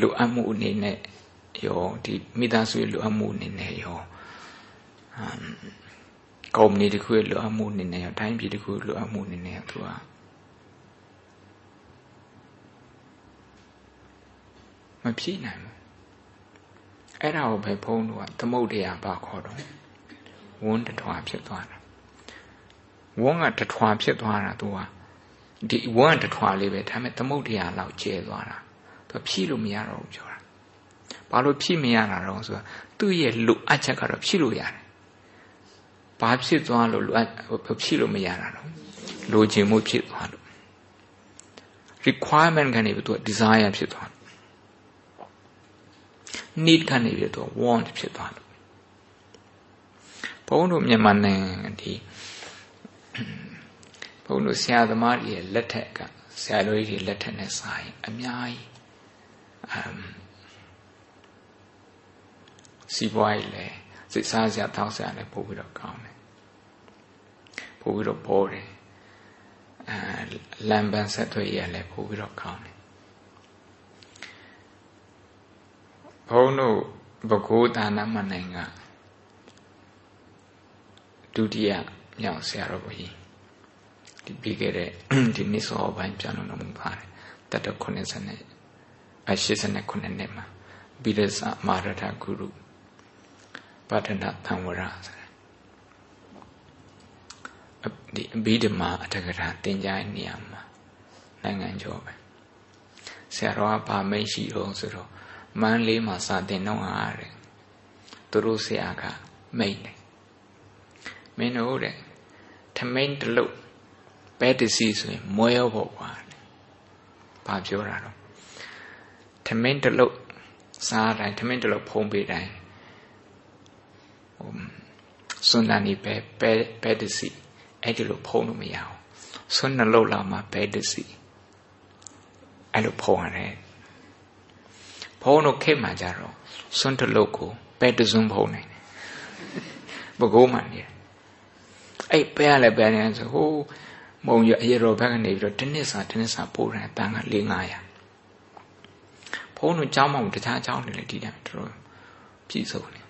လူအမှုအနေနဲ့ရောဒီမိသားစုရဲ့လူအမှုအနေနဲ့ရောကုမ္ပဏီတစ်ခုရဲ့လိုအပ်မှုအနေနဲ့ရောတိုင်းပြည်တစ်ခုလိုအပ်မှုအနေနဲ့သူက မဖြည့်နိုင်ဘူးအဲ့ဒါကိုပဲဖုံးလို့ကသမုတ်တရားပါခေါ်တော့ဝန်းတထွာဖြစ်သွားတာဝန်းကတထွာဖြစ်သွားတာသူကဒီဝန်းတထွာလေးပဲဒါပေမဲ့သမုတ်တရားလောက်ကျဲသွားတာသူဖြည့်လို့မရတော့ဘူးပြောတာဘာလို့ဖြည့်မရတာတော့ဆိုတော့သူ့ရဲ့လိုအပ်ချက်ကတော့ဖြည့်လို့ရတယ်ဘာဖြစ်သွားလို့လိုအပ်ဖြစ်လို့မရတာတော့လိုချင်မှုဖြစ်သွားလို့ requirement ကနေပြီးတော့ desire ဖြစ်သွားလို့ need ကနေပြီးတော့ want ဖြစ်သွားလို့ဘုန်းတို့မြန်မာနိုင်ငံဒီဘုန်းတို့ဆရာသမားတွေရဲ့လက်ထက်ကဆရာတော်ကြီးတွေလက်ထက်နဲ့စာရင်အများကြီးအမ်စီးပွားရေးလည်းစိတ်စားစရာတောင်းစရာလည်းပို့ပြီးတော့ကောင်းတယ်ပို့ပြီးတော့ပေါ်တယ်အဲလမ်းပန်းဆက်သွယ်ရလည်းပို့ပြီးတော့ကောင်းတယ် ဘုန်းတို့ဘဂိုးဒါနမနိုင်ငံဒုတိယမြောက်ဆရာတော်ဘုရားဒီပြီးခဲ့တဲ့ဒီနေ့စောပိုင်းပြန်လို့မပါတယ်တတ90နဲ့အ89နှစ်မှာဘိရဇမာရထဂုရုပါဋ္ဌနာသံဝရဆိုဒီအဘိဓမ္မာအထက်ကရာတင်ကြတဲ့နေရာမှာနိုင်ငံကျော်ပဲဆရာတော်ကဗာမိတ်ရှိတော့ဆိုတော့ မန်းလေးမှာစာတင်တော့ဟာတဲ့သူတို့ဆရာကမိတ်တယ်မင်းတို့တဲ့ထမိန်တလုတ်ပဲတစီဆိုရင်မွဲရောပေါ့ကွာဘာပြောတာတော့ထမင်းတလုတ်စားတိုင်းထမင်းတလုတ်ဖုံးပေးတိုင်းဟိုစွန်တန်ဒီပဲပဲပဲတစီအဲ့ဒီလိုဖုံးလို့မရအောင်ဆွနှလုံးလောက်မှာဘဲတစီအဲ့လိုဖုံးရတယ် ဖုံးလို့ခေတ်မှကြတော့ဆွနှလုံးကိုဘဲတစွန်းဖုံးနိုင်တယ်ဘကိုးမှနေအဲ့ပဲရလဲပဲနေဆိုဟိုးမုံရအရတော်ဘက်ကနေပြီးတော့တနစ်စာတနစ်စာပို့တယ်တန်က၄900ဖုံးတို့ကြောင်းမှမတခြားကြောင်းတွေလည်းဒီတိုင်းတော်တော်ပြည့်စုံတယ်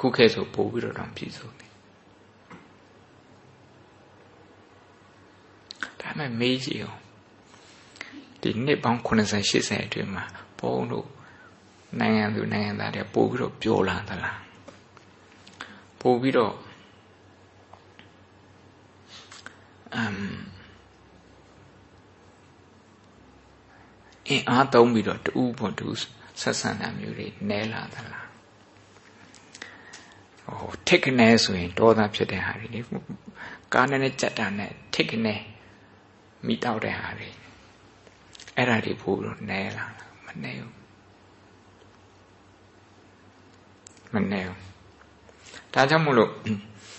ခုခေတ်ဆိုပို့ပြီးတော့တော့ပြည့်စုံတယ်ဒါမှမေးကြည့်အောင် ဒီနှစ်ပေါင်း80 80အတွင်းမှာဘုံတို့နိုင်ငံသူနိုင်ငံသားတွေပို့ပြီးတော့ပြောလာသလားပို့ပြီးတော့အမ်အင်းအားသုံးပြီးတော့တူဘွန်တူဆက်ဆံတာမျိုးတွေနဲလာသလားဟိုထိတ်ကနေဆိုရင်ဒေါသဖြစ်တဲ့ဟာတွေလေကားနဲ့ကြက်တာနဲ့ထိတ်ကနေမိတောက်တဲ့ဟာတွေ အဲ့ဒါတွေပို့လို့နဲလာမနဲဘူးမနဲဘူးဒါကြောင့်မို့လို့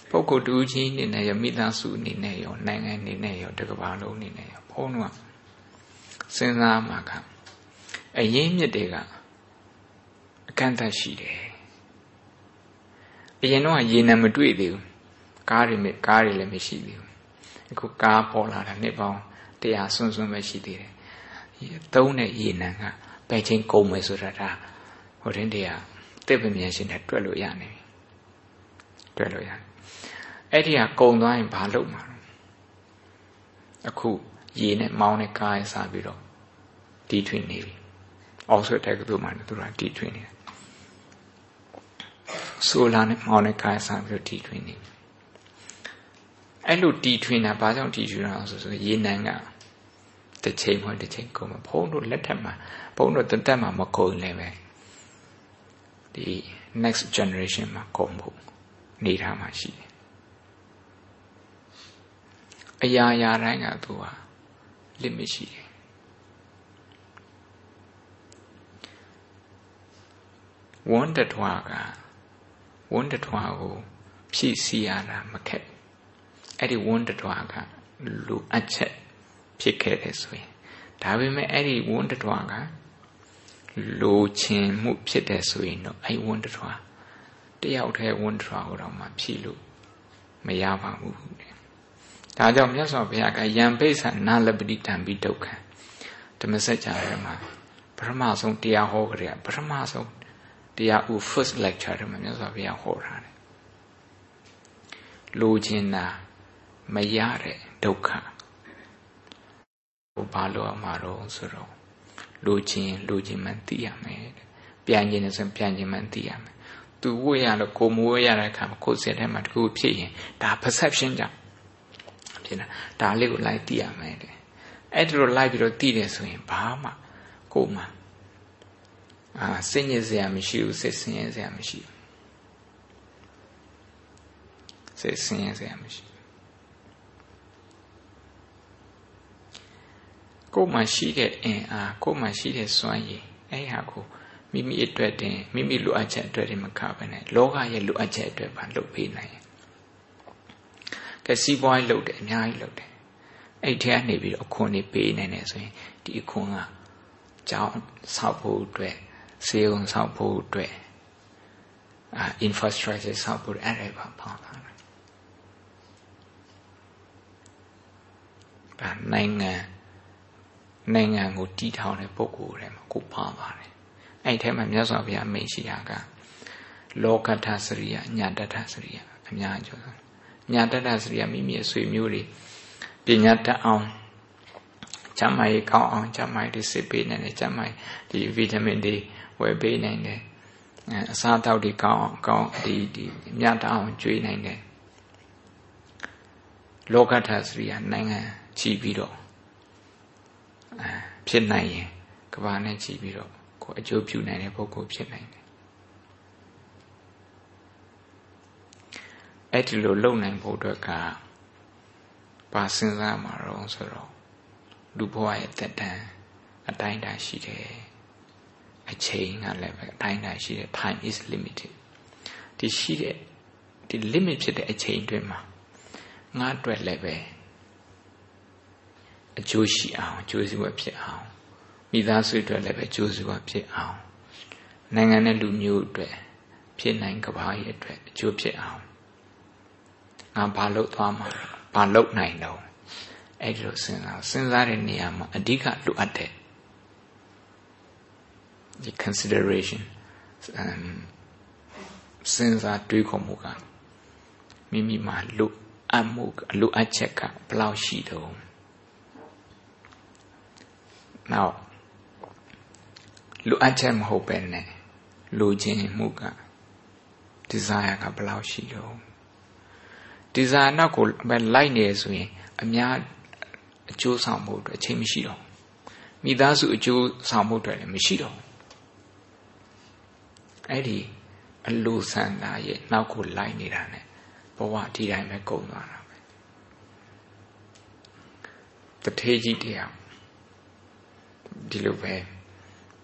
ပုဂ္ဂိုလ်တူချင်းအနေနဲ့ရောမိသားစုအနေနဲ့ရောနိုင်ငံအနေနဲ့ရောတစ်ကမ္ဘာလုံးအနေနဲ့ရောဘုန်းတော်စဉ်းစားမှာကအရင်မြစ်တွေကအကန့်အသတ်ရှိတယ်အရင်တော့ရေနံမတွေ့သေးဘူးကားတွေမကားတွေလည်းမရှိသေးဘူးအခုကားပေါ်လာတာနှစ်ပေါင်းတရားဆွန်းဆွန်းပဲရှိသေးတယ် သုံးတဲ့ရေနံကပဲချင်းကုန်မယ်ဆိုတာဒါဟိုတင်းတရားတစ်ပင်မြန်ရှင်နဲ့တွက်လို့ရနေပြီတွက်လို့ရတယ်အဲ့ဒီကကုံသွားရင်ဘာလုပ်မှာအခုရေနဲ့မောင်းနဲ့ကားရစားပြီးတော့တီးထွင်နေပြီအောက်ဆွတ်တဲ့ကသူမှသူကတီးထွင်နေတယ်ဆိုလာနဲ့မောင်းနဲ့ကားရစားပြီးတော့တီးထွင်နေအဲ့လိုတီးထွင်တာဘာကြောင့်တီးထွင်တာဆိုဆိုရေနံက တစ်ချိန်မှတစ်ချိန်ကုန်မှာဘုန်းတို့လက်ထက်မှာဘုန်းတို့တသက်မှာမကုန်လည်းပဲဒီ next generation မှာကုန်ဖို့နေထားမှာရှိတယ်အရာရာတိုင်းကသူဟာ limit ရှိတယ်ဝန်းတထွားကဝန်းတထွားကိုဖြည့်စီရတာမခက်အဲ့ဒီဝန်းတထွားကလူအချက် ဖြစ်ခဲ့တယ်ဆိုရင်ဒါပေမဲ့အဲ့ဒီဝန်းတထွားကလိုချင်မှုဖြစ်တယ်ဆိုရင်တော့အဲ့ဝန်းတထွားတယောက်တည်းဝန်းတထွားကိုတော့မှဖြည့်လို့မရပါဘူးဒါကြောင့်မြတ်စွာဘုရားကယံပိဿနာလပတိတံပိဒုက္ခဓမ္မစကြာထဲမှာပထမဆုံးတရားဟောကြတဲ့ပထမဆုံးတရားဥ first lecture ထဲမှာမြတ်စွာဘုရားဟောထားတယ်လိုချင်တာမရတဲ့ဒုက္ခ ဟိုဘာလို့အမှာတော့ဆိုတော့လိုချင်လိုချင်မှသိရမယ်ပြန်ကျင်နေဆိုပြန်ကျင်မှသိရမယ်သူဝိရလို့ကိုမဝိရတဲ့အခါမှာကိုယ်စိတ်ထဲမှာတခုဖြစ်ရင်ဒါ perception ကြောင့်ဖြစ်တာဒါလေးကိုလိုက်သိရမယ်တဲ့အဲ့ဒီလိုလိုက်ပြီးတော့သိတယ်ဆိုရင်ဘာမှကိုမှအာစိတ်ညစ်စရာမရှိဘူးစိတ်ဆင်းရဲစရာမရှိဘူးစိတ်ဆင်းရဲစရာမရှိ ကိုမှရှိတဲ့အင်အားကိုမှရှိတဲ့စွမ်းရည်အဲ့ဟာကိုမိမိအတွက်တင်မိမိလိုအပ်ချက်အတွက်တင်မခဘဲနဲ့လောကရဲ့လိုအပ်ချက်အတွက်ပါလုပ်ပေးနိုင်ကဲစီးပွားရေးလုပ်တယ်အများကြီးလုပ်တယ်အဲ့ထဲကနေပြီးအခွန်တွေပေးနိုင်တယ်ဆိုရင်ဒီအခွန်ကကြောင်းဆောက်ဖို့အတွက်စေုံဆောက်ဖို့အတွက်အာ infrastructure ဆောက်ဖို့အဲ့ဒါပါပါလာတယ်ဒါနိုင်ငံ နိုင်ငံကိုတည်ထောင်တဲ့ပုဂ္ဂိုလ်တွေမှာကိုပါပါတယ်အဲ့ထဲမှာမြတ်စွာဘုရားမိန့်ရှိတာကလောကထစရိယညာတထစရိယအများကြီးဆိုညာတတစရိယမိမိရဲ့ဆွေမျိုးတွေပညာတတ်အောင်ကျမ်းမာရေးကောင်းအောင်ကျမ်းမာရေးတွေစစ်ပေးနိုင်တယ်ကျမ်းမာရေးဒီဗီတာမင်တွေဝယ်ပေးနိုင်တယ်အစားအသောက်တွေကောင်းအောင်ကောင်းဒီဒီမြတ်တအောင်ကျွေးနိုင်တယ်လောကထစရိယနိုင်ငံချီပြီးတော့အဲ ဖြစ်နိုင်ရင်ကဘာနဲ့ချီပြီးတော့ကိုအကျိုးပြုနိုင်တဲ့ပုဂ္ဂိုလ်ဖြစ်နိုင်တယ်အဲ့ဒီလိုလုံနိုင်ဖို့အတွက်ကပါစဉ်းစားမှာတော့ဆိုတော့လူဘဝရဲ့တက်တန်းအတိုင်းအတာရှိတယ်အချိန်ကလည်းပဲအတိုင်းအတာရှိတယ် time is limited ဒီရှိတဲ့ဒီ limit ဖြစ်တဲ့အချိန်အတွင်းမှာငါအတွက်လည်းပဲ အကျိုးရှိအောင်အကျိုးစီးပွားဖြစ်အောင်မိသားစုအတွက်လည်းပဲအကျိုးစီးပွားဖြစ်အောင်နိုင်ငံနဲ့လူမျိုးအတွက်ဖြစ်နိုင်ကဘာရဲ့အတွက်အကျိုးဖြစ်အောင်ငါဘာလုပ်သွားမှာဘာလုပ်နိုင်တော့အဲ့ဒီလိုစဉ်းစားစဉ်းစားတဲ့နေရာမှာအဓိကလိုအပ်တဲ့ဒီ consideration စဉ်းစားတွေးခေါ်မှုကမိမိမှာလိုအပ်မှုလိုအပ်ချက်ကဘယ်လောက်ရှိတော့ နောက်လိုအပ်ချက်မဟုတ်ပဲနဲ့လိုချင်မှုက desire ကဘယ်လောက်ရှိတော့ desire နောက်ကိုပဲလိုက်နေဆိုရင် အများအကျိုးဆောင်မှုအတွက်အချိန်မရှိတော့မိသားစုအကျိုးဆောင်မှုအတွက်လည်းမရှိတော့အဲ့ဒီအလိုဆန္ဒရဲ့နောက်ကိုလိုက်နေတာ ਨੇ ဘဝဒီတိုင်းပဲကုန်သွားတာပဲတထေးကြီးတရား ဒီလိုပဲ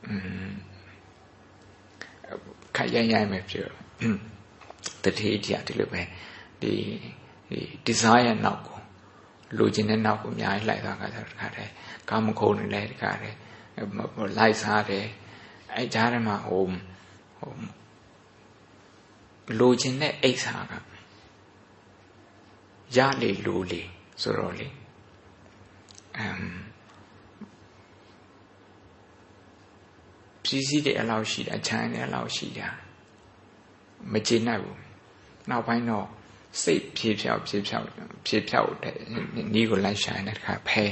อืมခက်ရိုင်းရိုင်းပဲပြောတထေးကြီးဒီလိုပဲဒီဒီ desire နောက်ကိုလိုချင်တဲ့နောက်ကိုအများကြီးလိုက်သွားတာတခါတည်းကာမခုံတွေလည်းတခါတည်းလိုက်စားတယ်အဲကြားထဲမှာဟိုဟိုလိုချင်တဲ့အိဋ္ဌာကရလေလိုလေဆိုတော့လေအမ် ပြည်စည်းတဲ့အလောက်ရှိတာအချမ်းတဲ့အလောက်ရှိတာမကျေနပ်ဘူးနောက်ပိုင်းတော့စိတ်ဖြေဖြောက်ဖြေဖြောက်ဖြေဖြောက်တဲ့နီးကိုလိုက်ရှာနေတဲ့ခါဖဲ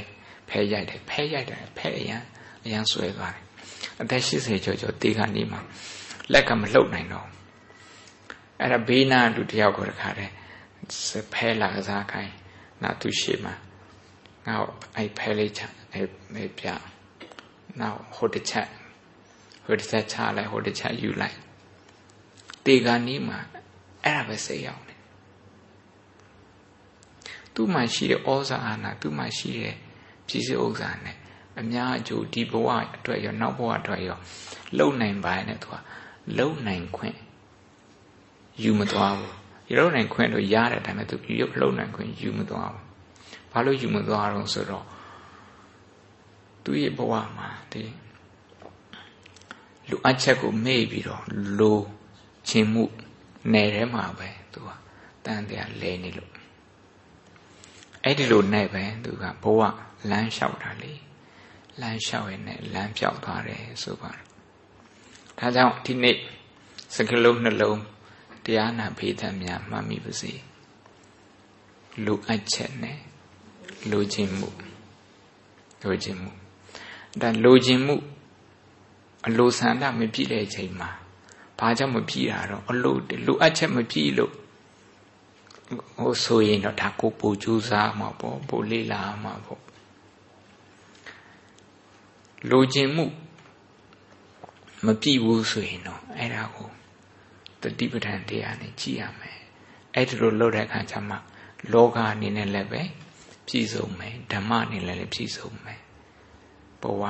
ဖဲရိုက်တယ်ဖဲရိုက်တယ်ဖဲအရန်အရန်ဆွဲသွားတယ်အသက်80ကျော်ကျော်တေခါနေမှာလက်ကမလှုပ်နိုင်တော့အဲ့ဒါဘေးနာလူတယောက်ကိုတခါတည်းဖဲလာကစားခိုင်းနာသူရှိမှာငါအဲ့ဖဲလေးချအဲ့ပြနောက်ဟိုတစ်ချက် ဟိုတစ်ချက်ချလိုက်ဟိုတစ်ချက်ယူလိုက်တေခါနီးမှာအဲ့ဒါပဲစိတ်ရောက်တယ်သူ့မှာရှိတဲ့ဩဇာအာဏာသူ့မှာရှိတဲ့ပြည်စည်းဥစ္စာနဲ့အများအကျိုးဒီဘဝအတွက်ရောနောက်ဘဝအတွက်ရောလုံနိုင်ပါနဲ့သူကလုံနိုင်ခွင့်ယူမသွားဘူးလုံနိုင်ခွင့်တော့ရတဲ့ဒါပေမဲ့သူရုပ်လုံနိုင်ခွင့်ယူမသွားဘူးဘာလို့ယူမသွားတော့ဆိုတော့သူရဲ့ဘဝမှာဒီ လူအချက်ကိုမေ့ပြီးတော့လိုချင်မှုနယ်ထဲမှာပဲသူကတန်တရားလဲနေလို့အဲ့ဒီလိုနဲ့ပဲသူကဘဝလမ်းလျှောက်တာလေလမ်းလျှောက်ရင်လည်းလမ်းပြောက်သွားတယ်ဆိုပါတယ်ဒါကြောင့်ဒီနေ့စကလုံးနှလုံးတရားနာဖေးသများမှတ်မိပါစေလူအပ်ချက်နဲ့လူချင်းမှုလူချင်းမှုဒါလူချင်းမှု အလိုဆန္ဒမပြည့်တဲ့အချိန်မှာဘာကြောင့်မပြည့်တာတော့အလိုလူအပ်ချက်မပြည့်လို့ဟိုဆိုရင်တော့ဒါကိုပူကြိုးစားမှာပေါ့ပိုလေးလာမှာပေါ့လူချင်းမှုမပြည့်ဘူးဆိုရင်တော့အဲ့ဒါကိုတတိပဋ္ဌာန်တရားနဲ့ကြည့်ရမယ်အဲ့ဒီလိုလုပ်တဲ့အခါကျမှလောကအနေနဲ့လည်းပဲပြည့်စုံမယ်ဓမ္မအနေနဲ့လည်းပြည့်စုံမယ်ဘဝ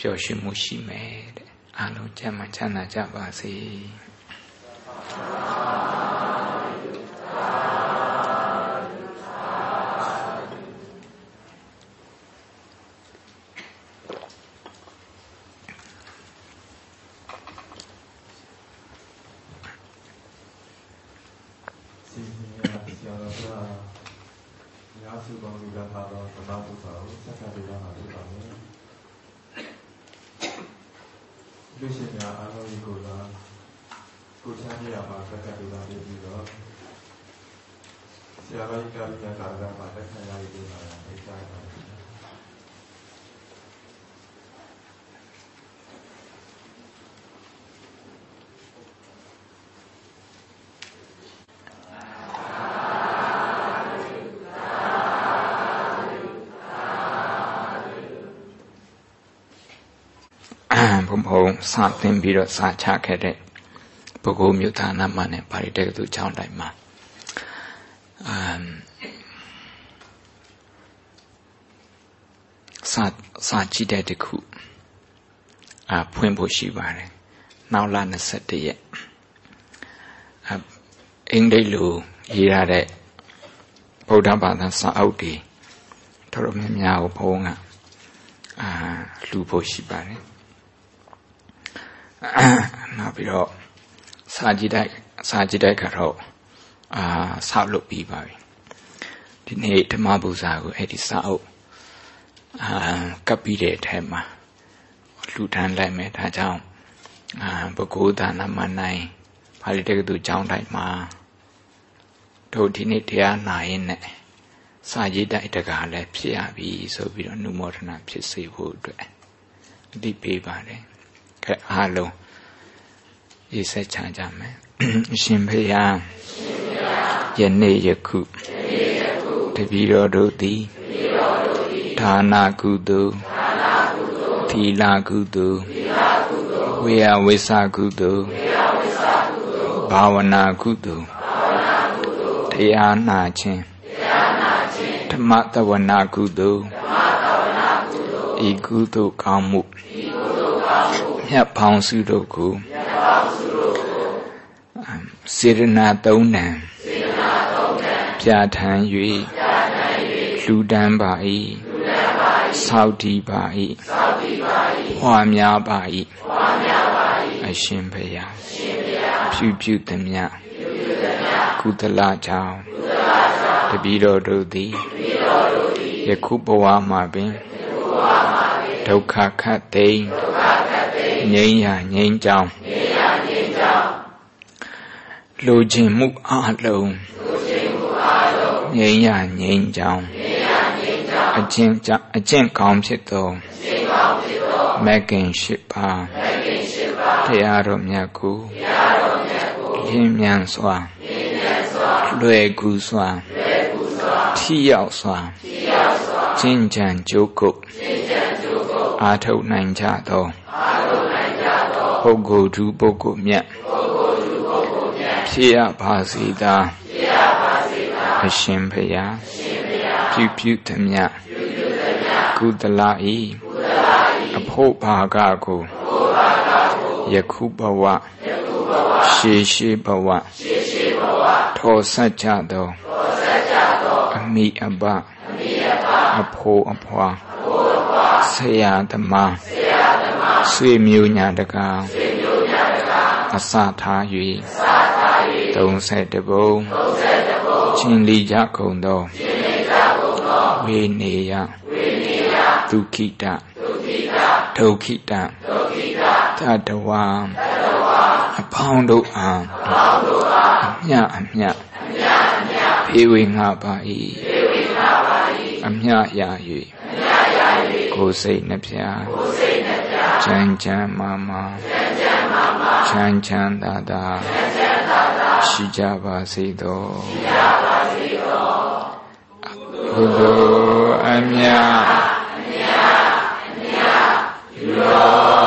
ပျော်ရွှင်မှုရှိမယ်တဲ့အားလုံးကျမ်းမှချမ်းသာကြပါစေဘုံ လူရှင်များအားလုံးကိုသာကိုချမ်းမြေရာမှာဆက်သက်ပြီးသားပြီးပြီးတော့ဆရာတော်ကြီးကပြညာကာလမှာလက်ခံရည်ပေးတာဖြစ်ကြပါ ဘုံစသင်ပြီးတော့စာချခဲ့တဲ့ပုဂ္ဂိုလ်မြို့ဌာနမှာနဲ့ပါရီတက္ကသိုလ်ကျောင်းတိုင်းမှာအမ်စာစာကြည့်တဲ့တခုအဖွင့်ဖို့ရှိပါတယ်နောက်လ21ရက်အအင်္ဂလိပ်လိုရေးရတဲ့ဗုဒ္ဓဘာသာစာအုပ်တွေတော်တော်များများကိုဘုန်းကအာလူဖို့ရှိပါတယ် နောက်ပြီးတော့စာကြည့်တိုက်စာကြည့်တိုက်ကတော့အာဆောက်လုပ်ပြီးပါပြီဒီနေ့ဓမ္မပူဇာကိုအဲ့ဒီစာအုပ်အာကပ်ပြီးတဲ့အထက်မှာလူထမ်းလိုက်မယ်ဒါကြောင့်အာဘဂိုးဒါနမနိုင်ပါဠိတက္ကသိုလ်ကျောင်းတိုင်းမှာတို့ဒီနေ့တရားနာရင်နဲ့စာရေးတိုက်တကားလည်းဖြစ်ရပြီဆိုပြီးတော့နုမောဒနာဖြစ်စေဖို့အတွက်အတိပေးပါတယ် ခဲအားလုံးရေးဆက်ချကြမယ်အရှင်ဖေယယနေ့ယခုတပည့်တော်တို့သည်ဒါနာကုသိုလ်သီလကုသိုလ်ဝေယဝိသကုသိုလ်ဘာဝနာကုသိုလ်တရားနာခြင်းဓမ္မတဝနာကုသိုလ်ဤကုသိုလ်ကောင်းမှု မြတ်ဖောင်းစုတို့ကိုစေရနာသုံးနံပြဋ္ဌာန်း၍လူတန်းပါ၏ဆောက်တည်ပါ၏ဟွာများပါ၏အရှင်ဘုရားဖြူဖြူသမျှကုသလကြောင့်တပည့်တော်တို့သည်ယခုဘဝမှာပင်ဒုက္ခခတ်သိမ်း ငြိမ်းရာငြိမ်းချောင်းလိုချင်မှုအလုံးငြိမ်းရာငြိမ်းချောင်းအကျင့်ကြအကျင့်ကောင်းဖြစ်သောမဂ္ဂင်ရှိပါတရားတော်မြတ်ကိုလင်းမြန်စွာလွယ်ကူစွာထိရောက်စွာကျင့်ကြံကြိုးကုပ်အားထုတ်နိုင်ကြသော ပုဂ္ဂိုလ်သူပုဂ္ဂိုလ်မြတ်ဖြစ်ရပါစေသာအရှင်ဘုရားပြုပြုသမျှကုသလဤအဖို့ဘာကကိုယခုဘဝရှေရှေဘဝထောဆက်ကြသောအမိအဘအဖို့အဖွာဆရာသမား ဆွေမျိုးညာတကားအစထား၍30ပုံချင်းလီကြကုန်သောဝေနေယဒုခိတဒုခိတသတ္တဝါအပေါင်းတို့အားအမြအမြဖေဝေငါပါ၏အမြရာ၍ကိုယ်စိတ်နှပြ ချမ်းချမ်းမာမာချမ်းချမ်းသာသာရှိကြပါစေသောဘုရားအမြအမြအမြယော